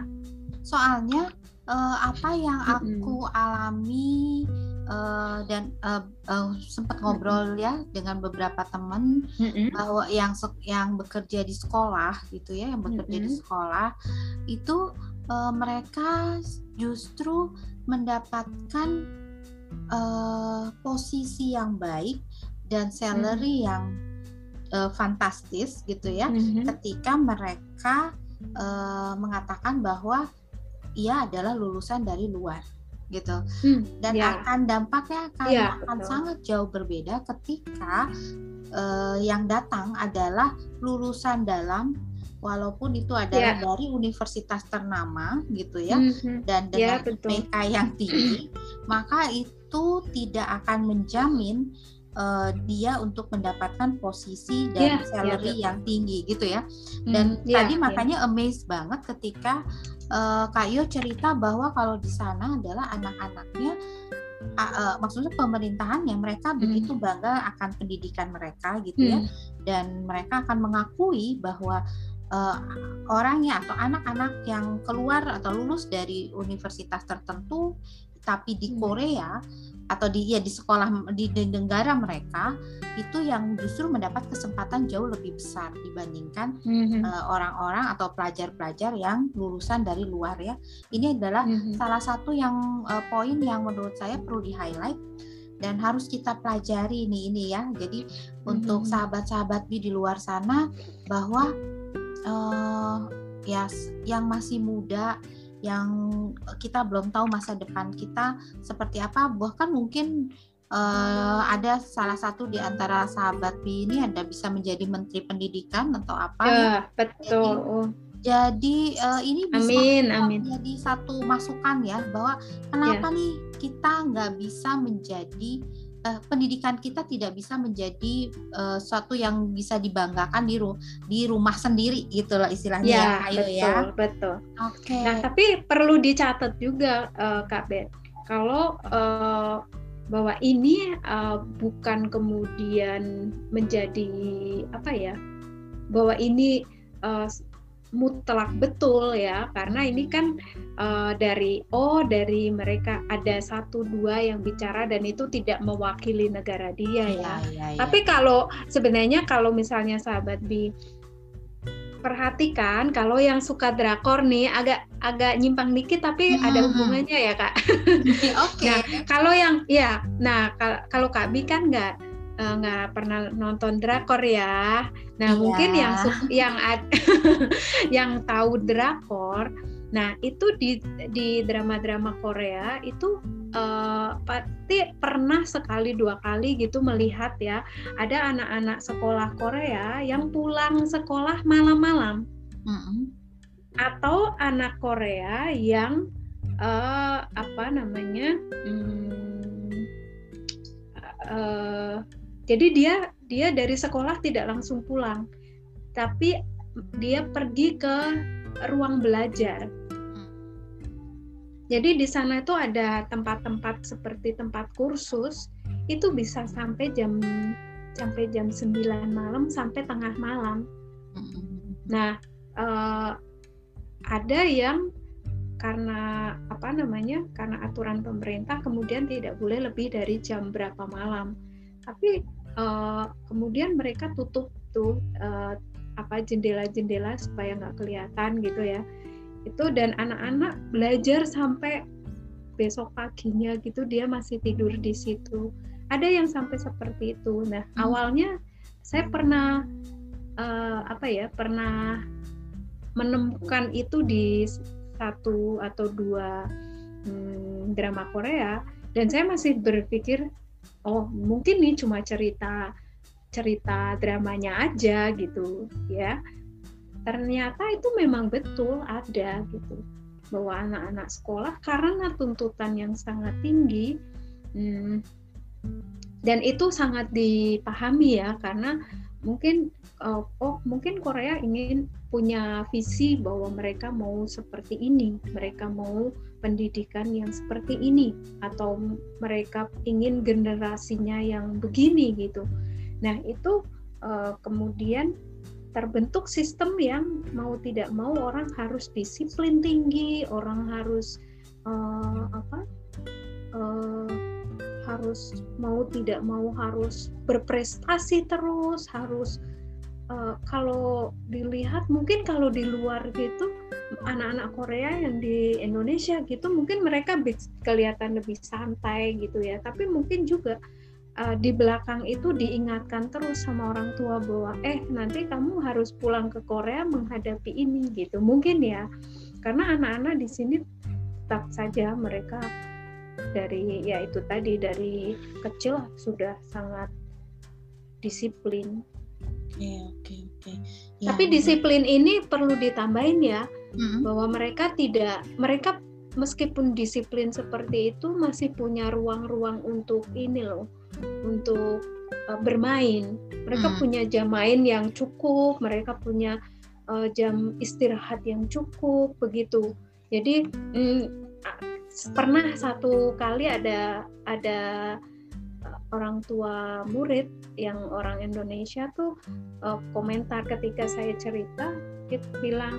Soalnya uh, apa yang aku mm-hmm. alami uh, dan uh, uh, sempat ngobrol mm-hmm. ya dengan beberapa teman mm-hmm. bahwa yang yang bekerja di sekolah gitu ya, yang bekerja mm-hmm. di sekolah itu uh, mereka justru mendapatkan uh, posisi yang baik dan salary hmm. yang uh, fantastis gitu ya mm-hmm. ketika mereka uh, mengatakan bahwa ia adalah lulusan dari luar gitu hmm, dan yeah. akan dampaknya akan yeah, akan betul. sangat jauh berbeda ketika uh, yang datang adalah lulusan dalam walaupun itu adalah yeah. dari universitas ternama gitu ya mm-hmm. dan dengan yeah, PK yang tinggi maka itu tidak akan menjamin uh, dia untuk mendapatkan posisi dan yeah, salary yeah, yang tinggi gitu ya dan mm, yeah, tadi yeah. makanya amazed banget ketika uh, Kak Yo cerita bahwa kalau di sana adalah anak-anaknya uh, uh, maksudnya pemerintahan yang mereka hmm. begitu bangga akan pendidikan mereka gitu ya hmm. dan mereka akan mengakui bahwa uh, orangnya atau anak-anak yang keluar atau lulus dari universitas tertentu tapi di hmm. Korea atau di ya di sekolah di, di negara mereka itu yang justru mendapat kesempatan jauh lebih besar dibandingkan mm-hmm. uh, orang-orang atau pelajar-pelajar yang lulusan dari luar ya ini adalah mm-hmm. salah satu yang uh, poin yang menurut saya perlu di highlight dan harus kita pelajari ini ini ya jadi mm-hmm. untuk sahabat-sahabat di luar sana bahwa uh, ya yang masih muda yang kita belum tahu masa depan kita seperti apa bahkan mungkin uh, ada salah satu di antara sahabat B ini ada bisa menjadi menteri pendidikan atau apa ya, ya. betul jadi, jadi uh, ini bisa amin, amin. menjadi satu masukan ya bahwa kenapa ya. nih kita nggak bisa menjadi uh, pendidikan kita tidak bisa menjadi uh, suatu yang bisa dibanggakan di ru di rumah sendiri gitu loh istilahnya ya, ya Ayo betul, ya. betul. Oke. Okay. Nah, tapi perlu dicatat juga uh, Kak Bet kalau uh, bahwa ini uh, bukan kemudian menjadi apa ya bahwa ini uh, mutlak betul ya karena ini kan uh, dari oh dari mereka ada satu dua yang bicara dan itu tidak mewakili negara dia ya. ya, ya, ya. Tapi kalau sebenarnya kalau misalnya sahabat bi perhatikan kalau yang suka drakor nih agak agak nyimpang dikit tapi hmm. ada hubungannya ya kak. Oke. Okay. Nah kalau yang ya, nah kalau kak Bi kan nggak nggak uh, pernah nonton drakor ya. Nah iya. mungkin yang yang [laughs] yang tahu drakor, nah itu di di drama-drama Korea itu uh, pasti pernah sekali dua kali gitu melihat ya ada anak-anak sekolah Korea yang pulang sekolah malam-malam, mm -hmm. atau anak Korea yang uh, apa namanya? Hmm, uh, jadi dia dia dari sekolah tidak langsung pulang, tapi dia pergi ke ruang belajar. Jadi di sana itu ada tempat-tempat seperti tempat kursus itu bisa sampai jam sampai jam 9 malam sampai tengah malam. Nah, eh, ada yang karena apa namanya? Karena aturan pemerintah kemudian tidak boleh lebih dari jam berapa malam tapi uh, kemudian mereka tutup tuh uh, apa jendela-jendela supaya nggak kelihatan gitu ya. Itu dan anak-anak belajar sampai besok paginya gitu dia masih tidur di situ. Ada yang sampai seperti itu. Nah hmm. awalnya saya pernah uh, apa ya pernah menemukan itu di satu atau dua hmm, drama Korea dan saya masih berpikir oh mungkin nih cuma cerita cerita dramanya aja gitu ya. Ternyata itu memang betul ada gitu bahwa anak-anak sekolah karena tuntutan yang sangat tinggi hmm, dan itu sangat dipahami ya karena mungkin oh, oh mungkin Korea ingin punya visi bahwa mereka mau seperti ini mereka mau pendidikan yang seperti ini atau mereka ingin generasinya yang begini gitu. Nah, itu uh, kemudian terbentuk sistem yang mau tidak mau orang harus disiplin tinggi, orang harus uh, apa? Uh, harus mau tidak mau harus berprestasi terus, harus uh, kalau dilihat mungkin kalau di luar gitu anak-anak Korea yang di Indonesia gitu mungkin mereka kelihatan lebih santai gitu ya tapi mungkin juga uh, di belakang itu diingatkan terus sama orang tua bahwa eh nanti kamu harus pulang ke Korea menghadapi ini gitu mungkin ya karena anak-anak di sini tetap saja mereka dari ya itu tadi dari kecil sudah sangat disiplin. Oke oke oke. Ya, Tapi disiplin ini perlu ditambahin ya mm-hmm. bahwa mereka tidak mereka meskipun disiplin seperti itu masih punya ruang-ruang untuk ini loh untuk uh, bermain. Mereka mm. punya jam main yang cukup, mereka punya uh, jam istirahat yang cukup begitu. Jadi mm, pernah satu kali ada ada uh, orang tua murid yang orang Indonesia tuh uh, komentar ketika saya cerita dia bilang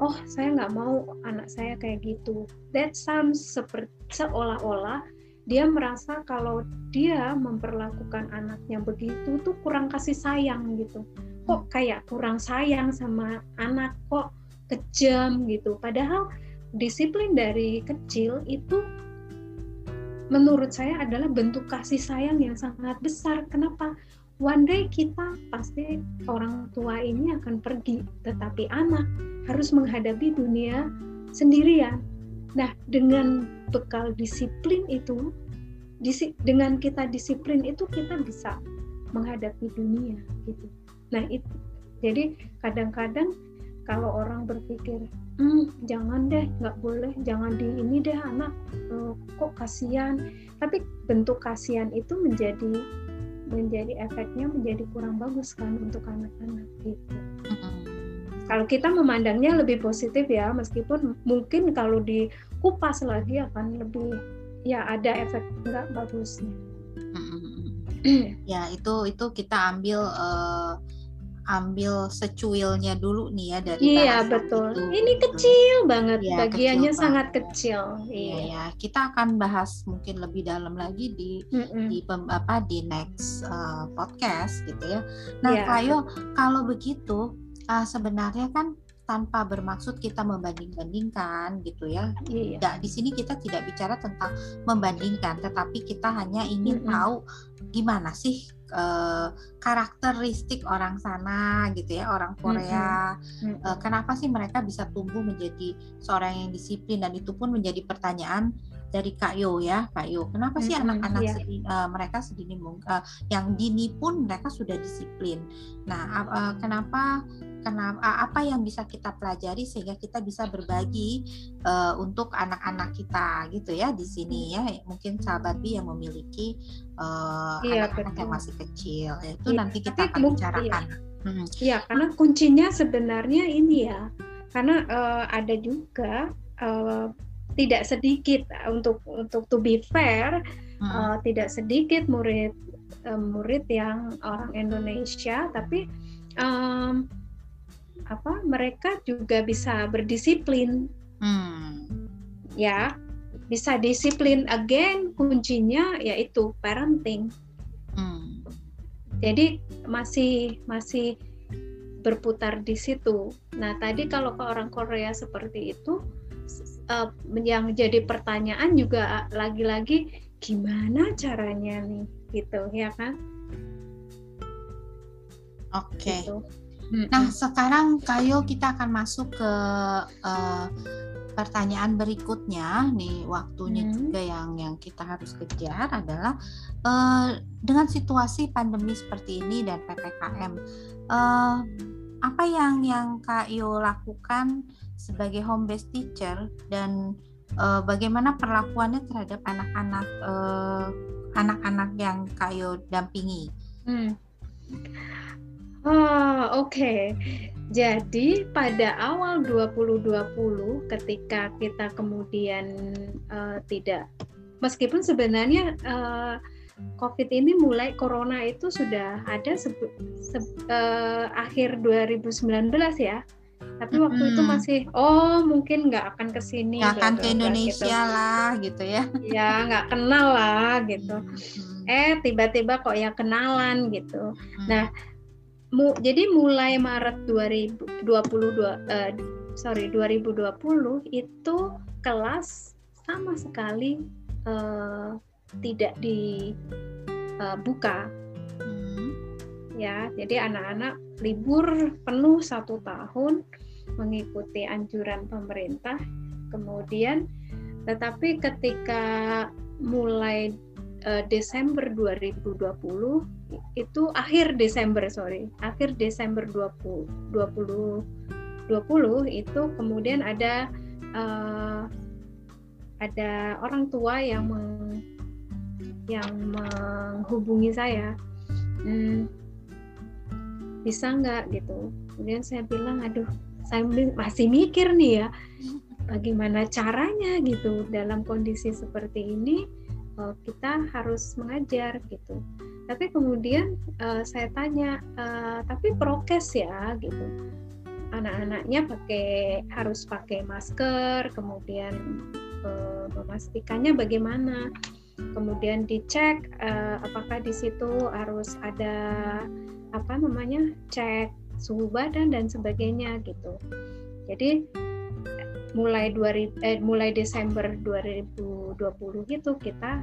oh saya nggak mau anak saya kayak gitu that sounds seperti seolah-olah dia merasa kalau dia memperlakukan anaknya begitu tuh kurang kasih sayang gitu kok kayak kurang sayang sama anak kok kejam gitu padahal disiplin dari kecil itu menurut saya adalah bentuk kasih sayang yang sangat besar. Kenapa? One day kita pasti orang tua ini akan pergi, tetapi anak harus menghadapi dunia sendirian. Nah, dengan bekal disiplin itu, disi, dengan kita disiplin itu kita bisa menghadapi dunia gitu. Nah, itu jadi kadang-kadang kalau orang berpikir hmm, jangan deh nggak boleh jangan di ini deh anak uh, kok kasihan tapi bentuk kasihan itu menjadi menjadi efeknya menjadi kurang bagus kan untuk anak-anak gitu. Kalau kita memandangnya lebih positif ya meskipun mungkin kalau dikupas lagi akan lebih ya ada efek nggak bagusnya. [clears throat] Ya itu itu kita ambil uh, ambil secuilnya dulu nih ya dari Iya betul. Itu. Ini kecil banget, ya, bagiannya kecil sangat banget. kecil. Iya ya, kita akan bahas mungkin lebih dalam lagi di mm -mm. di apa di next uh, podcast gitu ya. Nah, ya. Kayo kalau begitu uh, sebenarnya kan tanpa bermaksud kita membanding-bandingkan gitu ya. Iya. Tidak di sini kita tidak bicara tentang membandingkan, tetapi kita hanya ingin mm -hmm. tahu gimana sih uh, karakteristik orang sana gitu ya, orang Korea. Mm -hmm. uh, kenapa sih mereka bisa tumbuh menjadi seorang yang disiplin dan itu pun menjadi pertanyaan dari Kak Yo ya, Kak Yo. Kenapa sih anak-anak yeah. sedini, uh, mereka sedini uh, yang dini pun mereka sudah disiplin. Nah, uh, kenapa kenapa apa yang bisa kita pelajari sehingga kita bisa berbagi uh, untuk anak-anak kita gitu ya di sini ya. Mungkin sahabat Bi yang memiliki uh, anak-anak yang masih kecil. Ya, itu iya. nanti kita Tapi, akan bicarakan. Iya. Hmm. Iya, karena kuncinya sebenarnya ini ya. Karena uh, ada juga uh, tidak sedikit untuk untuk to be fair hmm. uh, tidak sedikit murid uh, murid yang orang Indonesia tapi um, apa mereka juga bisa berdisiplin hmm. ya bisa disiplin again kuncinya yaitu parenting hmm. jadi masih masih berputar di situ nah tadi kalau ke orang Korea seperti itu uh, yang jadi pertanyaan juga lagi-lagi gimana caranya nih gitu ya kan oke okay. gitu. Nah sekarang kayo kita akan masuk ke uh, pertanyaan berikutnya nih waktunya hmm. juga yang yang kita harus kejar adalah uh, dengan situasi pandemi seperti ini dan ppkm uh, apa yang yang Kak Yo lakukan sebagai home based teacher dan uh, bagaimana perlakuannya terhadap anak-anak uh, anak-anak yang Kayo dampingi. Hmm. Oh, oke. Okay. Jadi pada awal 2020 ketika kita kemudian uh, tidak meskipun sebenarnya uh, COVID ini mulai corona itu sudah ada se, se, uh, akhir 2019 ya tapi waktu hmm. itu masih oh mungkin nggak akan ke sini nggak akan ke Indonesia gitu. lah gitu ya ya nggak kenal lah gitu hmm. eh tiba-tiba kok ya kenalan gitu hmm. nah mu, jadi mulai Maret 2022 uh, sorry 2020 itu kelas sama sekali uh, tidak di uh, buka hmm. ya jadi anak-anak libur penuh satu tahun mengikuti anjuran pemerintah kemudian tetapi ketika mulai uh, Desember 2020 itu akhir Desember sorry. Akhir Desember 20 20 20 itu kemudian ada uh, ada orang tua yang meng, yang menghubungi saya. Hmm, bisa nggak gitu? Kemudian saya bilang aduh saya masih mikir nih ya bagaimana caranya gitu dalam kondisi seperti ini uh, kita harus mengajar gitu tapi kemudian uh, saya tanya uh, tapi prokes ya gitu. Anak-anaknya pakai harus pakai masker kemudian uh, memastikannya bagaimana. Kemudian dicek uh, apakah di situ harus ada apa namanya cek suhu badan dan sebagainya gitu. Jadi mulai 2000 eh, mulai Desember 2020 gitu kita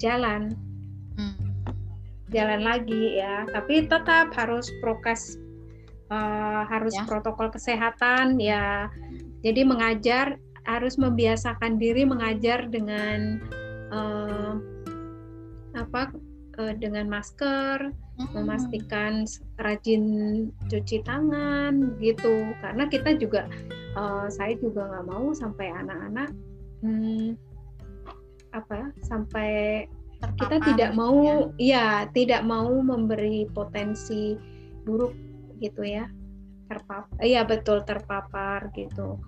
jalan. Hmm. Jalan lagi ya tapi tetap harus prokes uh, harus ya. protokol kesehatan ya jadi mengajar harus membiasakan diri mengajar dengan uh, apa uh, dengan masker hmm. memastikan rajin cuci tangan gitu karena kita juga uh, saya juga nggak mau sampai anak-anak hmm, apa sampai Terpapar kita tidak gitu mau ya. ya tidak mau memberi potensi buruk gitu ya. Terpapar iya betul terpapar gitu.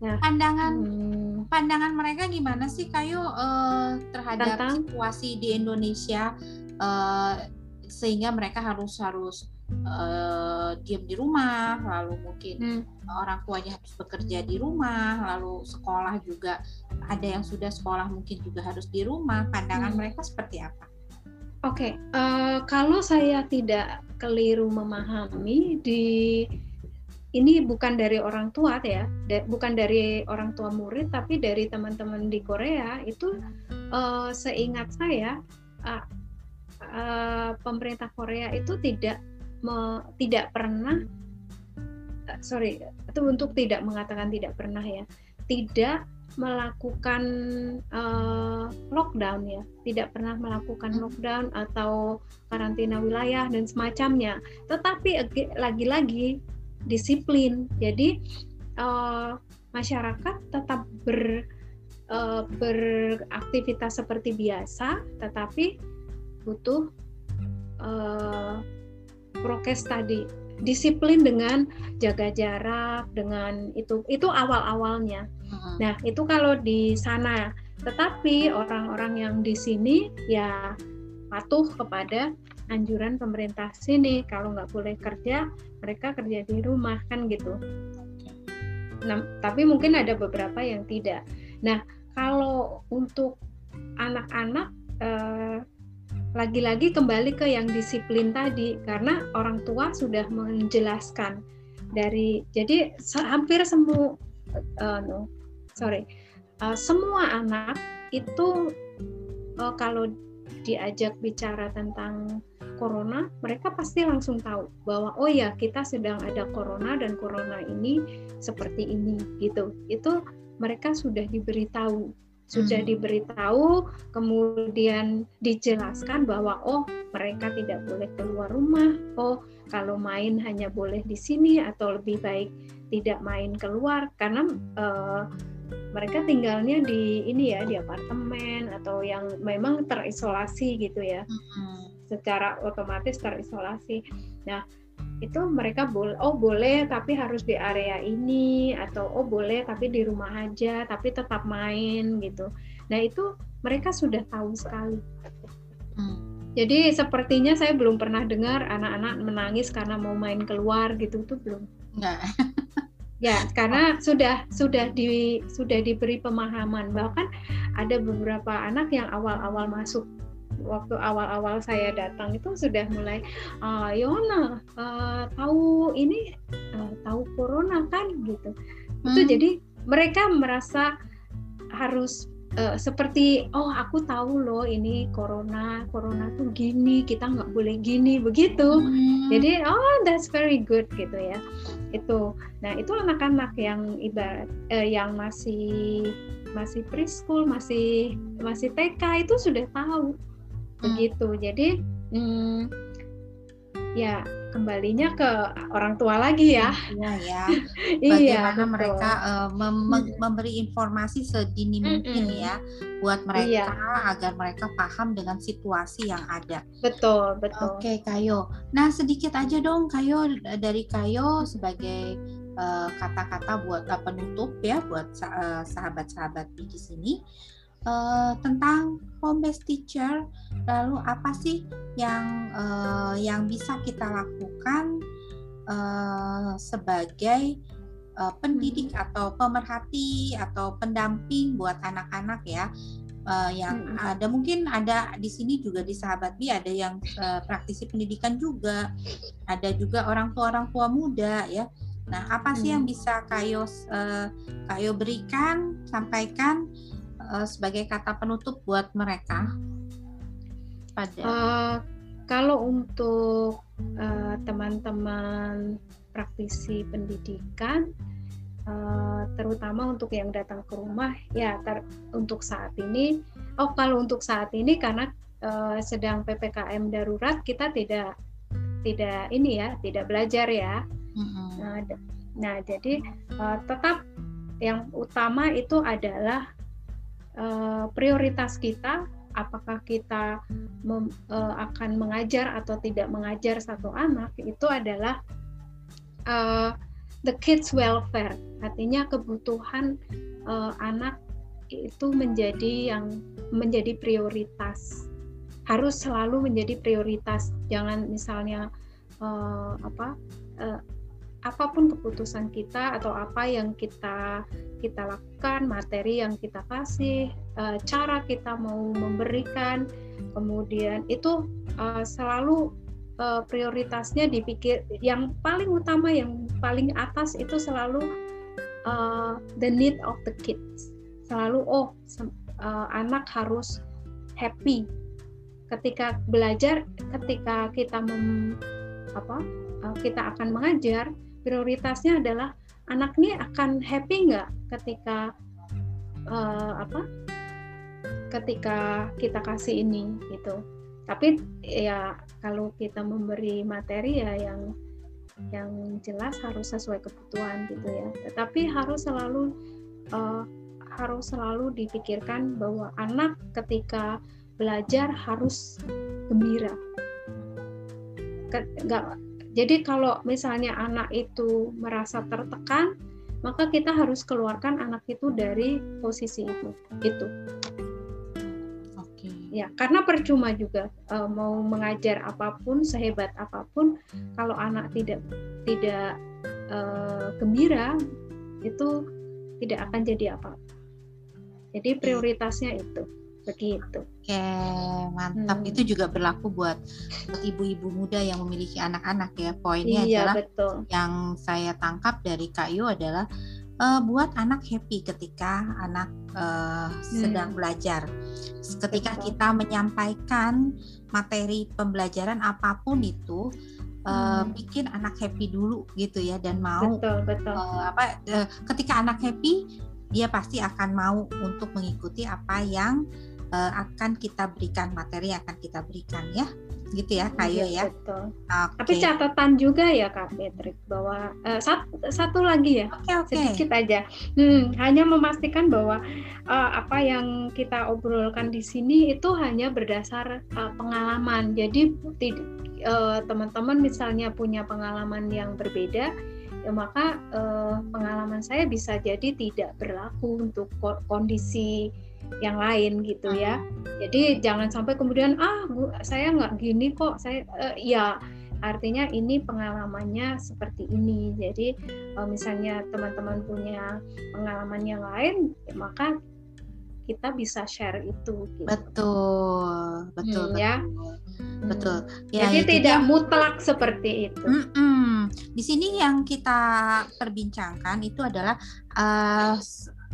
Nah, pandangan hmm, pandangan mereka gimana sih kayu uh, terhadap tentang, situasi di Indonesia? Uh, sehingga mereka harus harus uh, diam di rumah, lalu mungkin hmm. orang tuanya harus bekerja di rumah, lalu sekolah juga ada yang sudah sekolah mungkin juga harus di rumah. Pandangan hmm. mereka seperti apa? Oke, okay. uh, kalau saya tidak keliru memahami di ini bukan dari orang tua ya, bukan dari orang tua murid, tapi dari teman-teman di Korea itu uh, seingat saya uh, uh, pemerintah Korea itu tidak me, tidak pernah uh, sorry itu untuk tidak mengatakan tidak pernah ya, tidak melakukan uh, lockdown ya, tidak pernah melakukan lockdown atau karantina wilayah dan semacamnya. Tetapi lagi-lagi disiplin. Jadi uh, masyarakat tetap ber uh, beraktivitas seperti biasa, tetapi butuh uh, prokes tadi. Disiplin dengan jaga jarak dengan itu itu awal awalnya hmm. nah itu kalau di sana. Tetapi orang-orang yang di sini ya patuh kepada anjuran pemerintah sini. Kalau nggak boleh kerja mereka kerja di rumah kan gitu. Nah tapi mungkin ada beberapa yang tidak. Nah kalau untuk anak-anak eh, lagi-lagi kembali ke yang disiplin tadi karena orang tua sudah menjelaskan dari jadi hampir semua uh, no, sorry uh, semua anak itu uh, kalau diajak bicara tentang corona, mereka pasti langsung tahu bahwa oh ya kita sedang ada corona dan corona ini seperti ini gitu. Itu mereka sudah diberitahu, sudah hmm. diberitahu, kemudian dijelaskan bahwa oh mereka tidak boleh keluar rumah, oh kalau main hanya boleh di sini atau lebih baik tidak main keluar karena uh, mereka tinggalnya di ini ya di apartemen atau yang memang terisolasi gitu ya hmm. secara otomatis terisolasi nah itu mereka boleh oh boleh tapi harus di area ini atau oh boleh tapi di rumah aja tapi tetap main gitu. Nah itu mereka sudah tahu sekali. Hmm. jadi sepertinya saya belum pernah dengar anak-anak menangis karena mau main keluar gitu. Tuh belum. Enggak. [laughs] Ya, karena sudah sudah di sudah diberi pemahaman. Bahkan ada beberapa anak yang awal-awal masuk waktu awal-awal saya datang itu sudah mulai uh, Yona uh, tahu ini uh, tahu corona kan gitu. Hmm. Itu jadi mereka merasa harus uh, seperti oh aku tahu loh ini corona corona tuh gini kita nggak boleh gini begitu hmm. jadi oh that's very good gitu ya itu nah itu anak-anak yang ibarat uh, yang masih masih preschool masih masih TK itu sudah tahu. Begitu jadi hmm, ya kembalinya ke orang tua lagi ya. Iya ya. [laughs] Bagaimana iya, mereka uh, mem memberi informasi sedini mm -mm. mungkin ya buat mereka iya. agar mereka paham dengan situasi yang ada. Betul, betul. Oke, Kayo. Nah, sedikit aja dong Kayo dari Kayo sebagai eh, kata-kata uh, buat uh, penutup ya buat sahabat-sahabat uh, di sini uh, tentang home based teacher lalu apa sih yang uh, yang bisa kita lakukan uh, sebagai uh, pendidik hmm. atau pemerhati atau pendamping buat anak-anak ya uh, yang hmm. ada mungkin ada di sini juga di sahabat bi ada yang uh, praktisi pendidikan juga ada juga orang tua orang tua muda ya nah apa sih hmm. yang bisa kayo uh, kayo berikan sampaikan uh, sebagai kata penutup buat mereka? Pada uh, kalau untuk uh, teman-teman praktisi pendidikan, uh, terutama untuk yang datang ke rumah, ya ter, untuk saat ini, oh kalau untuk saat ini karena uh, sedang ppkm darurat, kita tidak tidak ini ya, tidak belajar ya. Mm-hmm. Nah, nah, jadi uh, tetap yang utama itu adalah uh, prioritas kita apakah kita mem, uh, akan mengajar atau tidak mengajar satu anak itu adalah uh, the kids welfare. Artinya kebutuhan uh, anak itu menjadi yang menjadi prioritas. Harus selalu menjadi prioritas. Jangan misalnya uh, apa uh, apa pun keputusan kita atau apa yang kita kita lakukan, materi yang kita kasih, uh, cara kita mau memberikan, kemudian itu uh, selalu uh, prioritasnya dipikir yang paling utama, yang paling atas itu selalu the need of the kids. Selalu oh anak harus happy ketika belajar, ketika kita mem, apa kita akan mengajar prioritasnya adalah anak ini akan happy nggak ketika uh, apa ketika kita kasih ini gitu. Tapi ya kalau kita memberi materi ya yang yang jelas harus sesuai kebutuhan gitu ya. Tetapi harus selalu uh, harus selalu dipikirkan bahwa anak ketika belajar harus gembira. Nggak jadi kalau misalnya anak itu merasa tertekan, maka kita harus keluarkan anak itu dari posisi itu. Itu. Oke. Ya, karena percuma juga uh, mau mengajar apa pun sehebat apa pun, kalau anak tidak tidak uh, gembira, itu tidak akan jadi apa. Jadi prioritasnya itu begitu. Oke, mantap. Hmm. Itu juga berlaku buat ibu-ibu muda yang memiliki anak-anak ya. Poinnya iya, adalah betul. yang saya tangkap dari Kak Yu adalah uh, buat anak happy ketika anak uh, sedang hmm. belajar. Ketika betul. kita menyampaikan materi pembelajaran apa pun itu uh, hmm. bikin anak happy dulu gitu ya dan mau betul, betul. Uh, apa uh, ketika anak happy dia pasti akan mau untuk mengikuti apa yang uh, akan kita berikan materi akan kita berikan ya gitu ya kayu ya, ya. Betul. Okay. Tapi catatan juga ya Kak Patrick bahwa uh, satu, satu lagi ya okay, okay. sedikit aja hmm, hanya memastikan bahwa uh, apa yang kita obrolkan di sini itu hanya berdasar uh, pengalaman jadi teman-teman uh, misalnya punya pengalaman yang berbeda ya maka uh, pengalaman saya bisa jadi tidak berlaku untuk kondisi yang lain gitu ya. Jadi jangan sampai kemudian ah bu, saya nggak gini kok saya uh, ya artinya ini pengalamannya seperti ini. Jadi uh, misalnya teman-teman punya pengalaman yang lain, ya maka kita bisa share itu. Gitu. Betul, betul, hmm, betul. ya. Betul. Ya, Jadi tidak yang, mutlak seperti itu. Mm -mm. Di sini yang kita perbincangkan itu adalah uh,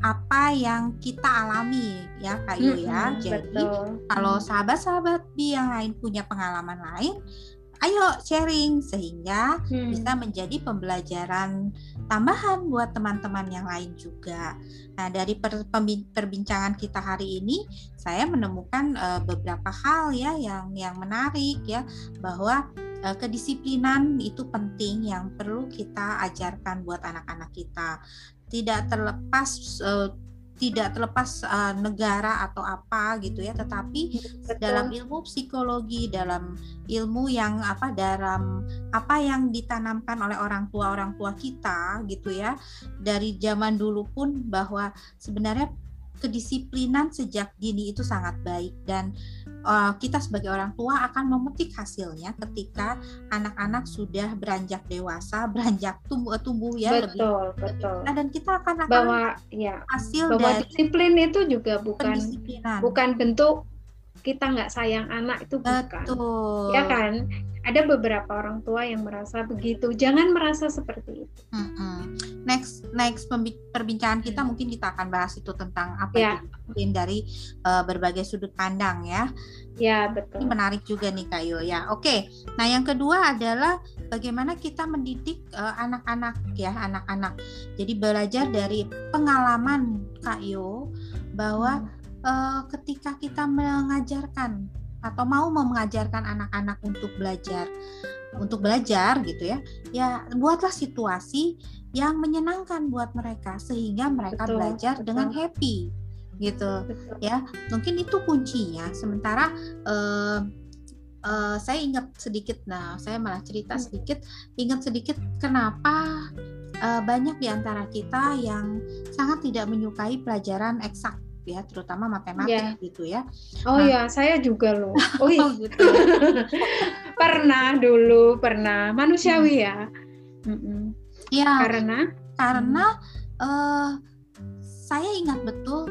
apa yang kita alami ya Kak Yu ya. Mm-mm, Jadi betul. kalau Hmm. sahabat-sahabat Bi yang lain punya pengalaman lain, ayo sharing sehingga Hmm. bisa menjadi pembelajaran tambahan buat teman-teman yang lain juga. Nah, dari per- perbincangan kita hari ini, saya menemukan eh, beberapa hal ya yang yang menarik ya bahwa eh, kedisiplinan itu penting yang perlu kita ajarkan buat anak-anak kita. Tidak terlepas eh, tidak terlepas eh, negara atau apa gitu ya, tetapi Betul. dalam ilmu psikologi, dalam ilmu yang apa dalam apa yang ditanamkan oleh orang tua orang tua kita gitu ya dari zaman dulu pun bahwa sebenarnya kedisiplinan sejak dini itu sangat baik dan uh, kita sebagai orang tua akan memetik hasilnya ketika anak-anak sudah beranjak dewasa [laughs] beranjak tumbuh tumbuh ya lebih betul, betul. Nah, dan kita akan akan Bahwa ya, hasil bahwa dari disiplin itu juga bukan bukan bentuk kita nggak sayang anak itu bukan. betul Ya kan? Ada beberapa orang tua yang merasa begitu. Jangan merasa seperti itu. Mm-mm. Next next pembi- perbincangan kita mungkin kita akan bahas itu tentang apa Ya. itu dari uh, berbagai sudut pandang ya. Ya, Ini betul. menarik juga nih Kak Yo ya. Oke. Nah, yang kedua adalah bagaimana kita mendidik uh, anak-anak ya, anak-anak. Jadi belajar dari pengalaman Kak Yo bahwa uh, ketika kita mengajarkan atau mau mengajarkan anak-anak untuk belajar untuk belajar gitu ya ya buatlah situasi yang menyenangkan buat mereka sehingga mereka Betul, belajar betul. dengan happy gitu Betul. ya mungkin itu kuncinya sementara eh, eh, saya ingat sedikit nah saya malah cerita Hmm. sedikit ingat sedikit kenapa eh, banyak di antara kita yang sangat tidak menyukai pelajaran eksak ya terutama matematik Ya. gitu ya Oh Nah. ya, saya juga loh. [laughs] Oh iya, Oh, gitu [laughs] pernah dulu, pernah. Manusiawi ya. Mm-mm. ya Karena karena eh, saya ingat betul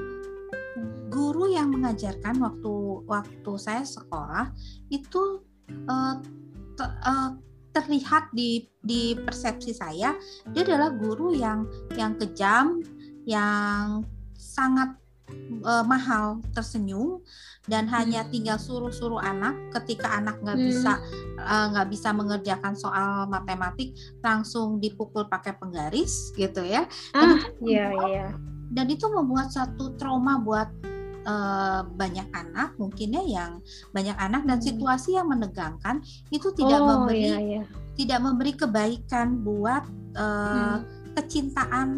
guru yang mengajarkan waktu waktu saya sekolah itu eh, te- eh, terlihat di di persepsi saya dia adalah guru yang yang kejam yang sangat eh, mahal tersenyum dan hanya Hmm. tinggal suruh-suruh anak ketika anak nggak Hmm. bisa eh, nggak bisa mengerjakan soal matematik langsung dipukul pakai penggaris gitu ya ah, iya iya. dan itu membuat satu trauma buat eh, banyak anak mungkin ya yang banyak anak dan Hmm. situasi yang menegangkan itu tidak oh memberi iya iya. tidak memberi kebaikan buat eh, Hmm. kecintaan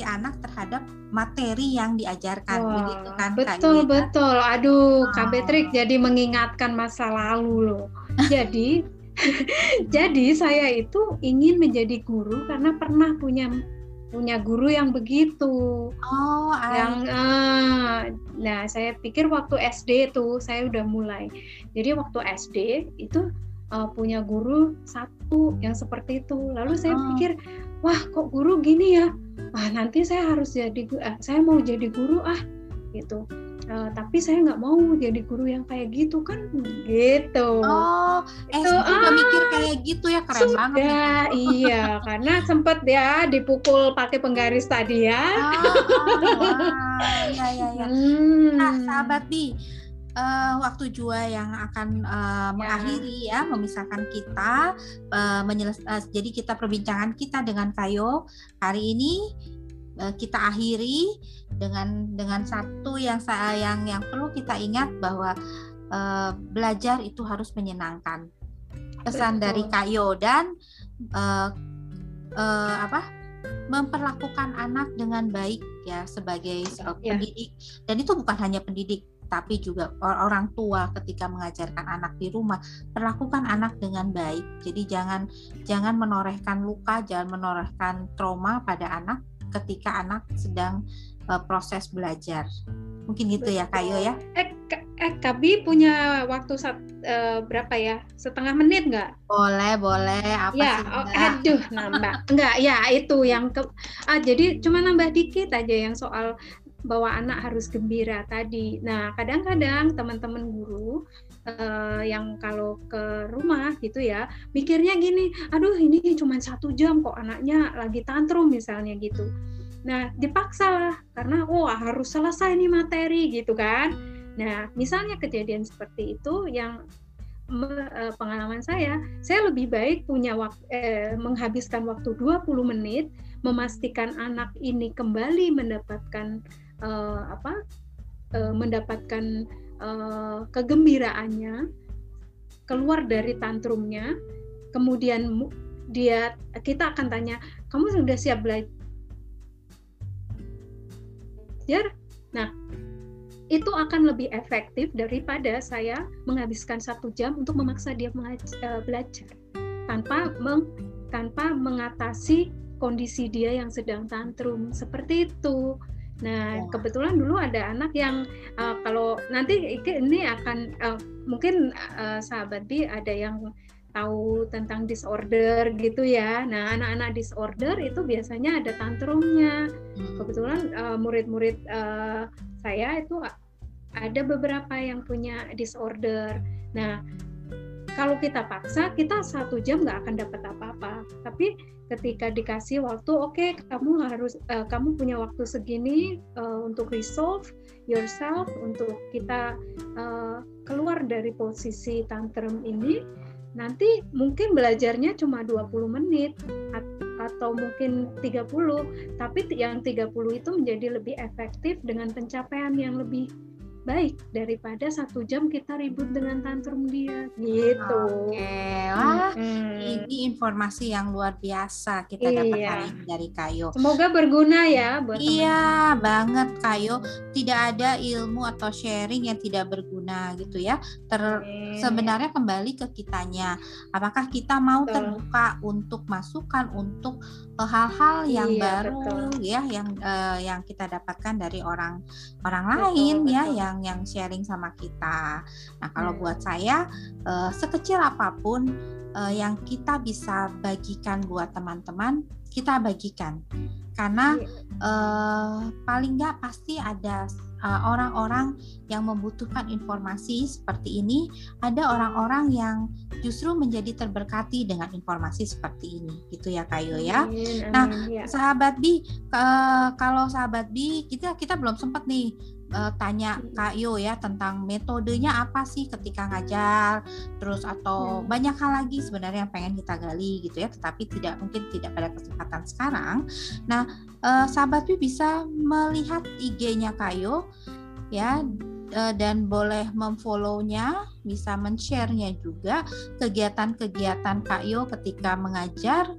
si anak terhadap materi yang diajarkan Wah, begitu kan Kak betul kan? betul. Aduh, Kak Oh. Betrik jadi mengingatkan masa lalu loh. Jadi [laughs] jadi saya itu ingin menjadi guru karena pernah punya punya guru yang begitu. oh yang ah, nah saya pikir waktu SD tuh saya udah mulai jadi waktu SD itu uh, punya guru satu yang seperti itu lalu saya Oh. pikir wah kok guru gini ya? Ah nanti saya harus jadi ah, saya mau jadi guru ah gitu. Uh, tapi saya nggak mau jadi guru yang kayak gitu kan gitu. Oh Itu, SD udah ah, mikir kayak gitu ya keren banget nih. sudah iya karena sempet ya dipukul pakai penggaris tadi ya. Ah, ah, wah, ya ya ya Hmm. Nah, sahabat Bi, eh, waktu jua yang akan eh, mengakhiri ya, memisahkan kita, menyeles- eh, jadi kita perbincangan kita dengan Kayo hari ini eh, kita akhiri dengan dengan satu yang sa- yang yang perlu kita ingat bahwa eh, belajar itu harus menyenangkan. Pesan Betul. dari Kayo dan eh, eh, apa? memperlakukan anak dengan baik ya sebagai uh, Ya. pendidik dan itu bukan hanya pendidik tapi juga or- orang tua ketika mengajarkan anak di rumah perlakukan anak dengan baik jadi jangan jangan menorehkan luka jangan menorehkan trauma pada anak ketika anak sedang uh, proses belajar mungkin gitu ya Kayo ya Eh, eh Kabi punya waktu sat, eh, berapa ya? Setengah menit nggak? boleh boleh apa ya, sih oh, aduh nambah. Enggak, ya itu yang ke, ah, jadi cuma nambah dikit aja yang soal bahwa anak harus gembira tadi. Nah, kadang-kadang teman-teman guru eh, yang kalau ke rumah gitu ya, mikirnya gini, aduh ini cuma satu jam kok anaknya lagi tantrum misalnya gitu. Nah, dipaksa lah karena wah oh, harus selesai nih materi gitu kan. Nah, misalnya kejadian seperti itu yang eh, pengalaman saya, saya lebih baik punya waktu eh, menghabiskan waktu 20 menit memastikan anak ini kembali mendapatkan eh, apa? Eh, mendapatkan eh, kegembiraannya, keluar dari tantrumnya, kemudian dia kita akan tanya, "Kamu sudah siap belajar?" Nah, itu akan lebih efektif daripada saya menghabiskan satu jam untuk memaksa dia belajar tanpa meng, tanpa mengatasi kondisi dia yang sedang tantrum seperti itu. Nah, ya. kebetulan dulu ada anak yang uh, kalau nanti ini akan uh, mungkin uh, sahabat bi ada yang tahu tentang disorder gitu ya. Nah, anak-anak disorder itu biasanya ada tantrumnya. Hmm. Kebetulan uh, murid-murid uh, saya itu ada beberapa yang punya disorder. Nah, kalau kita paksa, kita satu jam nggak akan dapat apa-apa. Tapi ketika dikasih waktu, oke, okay, kamu harus, uh, kamu punya waktu segini uh, untuk resolve yourself, untuk kita uh, keluar dari posisi tantrum ini. Nanti mungkin belajarnya cuma 20 menit atau mungkin 30, tapi yang 30 itu menjadi lebih efektif dengan pencapaian yang lebih baik daripada satu jam kita ribut dengan tantrum dia gitu. Oke, wah hmm. ini informasi yang luar biasa kita iya. dapat hari ini dari Kayo. Semoga berguna ya buat Iya teman. banget Kayo. Tidak ada ilmu atau sharing yang tidak berguna gitu ya. Ter okay. sebenarnya kembali ke kitanya. Apakah kita mau betul. terbuka untuk masukan untuk eh, hal-hal yang iya, baru betul. ya yang uh, yang kita dapatkan dari orang orang betul, lain betul. ya yang yang sharing sama kita. Nah, kalau hmm. buat saya uh, sekecil apa pun uh, yang kita bisa bagikan buat teman-teman, kita bagikan. Karena uh, paling nggak pasti ada orang-orang uh, yang membutuhkan informasi seperti ini, ada orang-orang yang justru menjadi terberkati dengan informasi seperti ini, gitu ya Kayo ya. Amin, nah, ya. sahabat Bi, kalau sahabat Bi kita kita belum sempat nih uh, tanya Kak Yo ya tentang metodenya apa sih ketika ngajar, terus atau hmm. banyak hal lagi sebenarnya yang pengen kita gali gitu ya, tetapi tidak mungkin tidak pada kesempatan sekarang. Nah, uh, sahabat Pi bisa melihat IG-nya Kak Yo ya uh, dan boleh memfollownya, bisa men-share-nya juga kegiatan-kegiatan Kak Yo ketika mengajar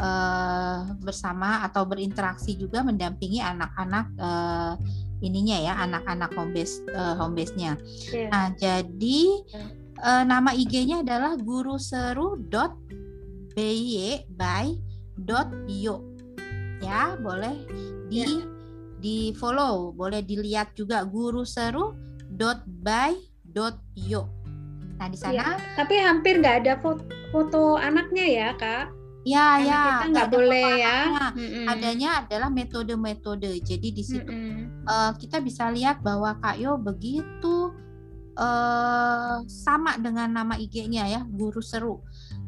uh, bersama atau berinteraksi juga mendampingi anak-anak uh, ininya ya anak-anak home base uh, home base-nya. Yeah. Nah, jadi uh, nama IG-nya adalah guru seru dot by dot bio ya boleh di yeah. di follow boleh dilihat juga guru seru dot by dot bio nah di sana yeah. tapi hampir nggak ada foto, foto anaknya ya kak Ya, Karena ya, kita nggak boleh ya. Mm-mm. Adanya adalah metode-metode. Jadi di situ uh, kita bisa lihat bahwa Kak Yo begitu uh, sama dengan nama IG-nya ya, guru seru.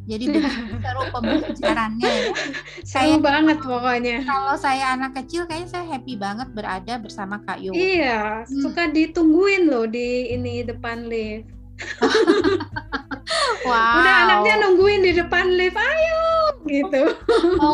Jadi begitu [laughs] seru pembelajarannya ya. [laughs] Seru banget pokoknya. Kalau saya anak kecil kayaknya saya happy banget berada bersama Kak Yo. Iya, hmm. suka ditungguin loh di ini depan lift. [laughs] wow. Udah anaknya nungguin di depan lift, ayo gitu.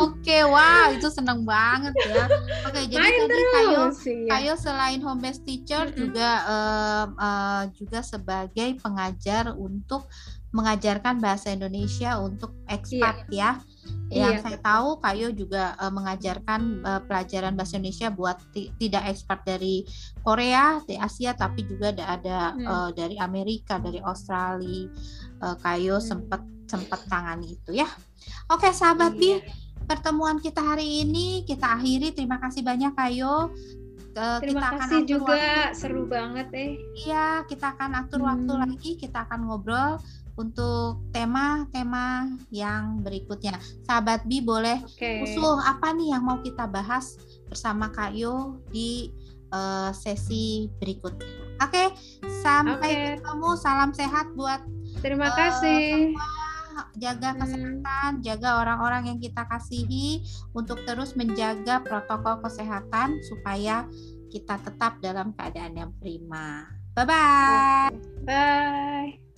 Oke, wow, itu seneng banget ya. Oke, jadi Main tadi Kayo, ya. Kayo selain home based teacher mm -hmm. juga uh, uh, juga sebagai pengajar untuk mengajarkan bahasa Indonesia untuk ekspat yeah. ya. Yang iya, saya tahu Kayo juga uh, mengajarkan uh, pelajaran bahasa Indonesia buat tidak ekspat dari Korea, di Asia tapi juga ada, ada hmm. uh, dari Amerika, dari Australia. Uh, Kayo hmm. sempat sempat tangani itu ya. Oke, sahabat iya. Bi, pertemuan kita hari ini kita akhiri. Terima kasih banyak Kayo. Terima kita kasih juga waktu. seru banget eh. Iya, kita akan atur hmm. waktu lagi, kita akan ngobrol untuk tema-tema yang berikutnya. Sahabat Bi boleh okay. usul apa nih yang mau kita bahas bersama Kak Yo di uh, sesi berikutnya. Oke, okay, sampai okay. ketemu. Salam sehat buat Terima uh, kasih. Semua jaga hmm. kesehatan, jaga orang-orang yang kita kasihi untuk terus menjaga protokol kesehatan supaya kita tetap dalam keadaan yang prima. Bye bye. Bye.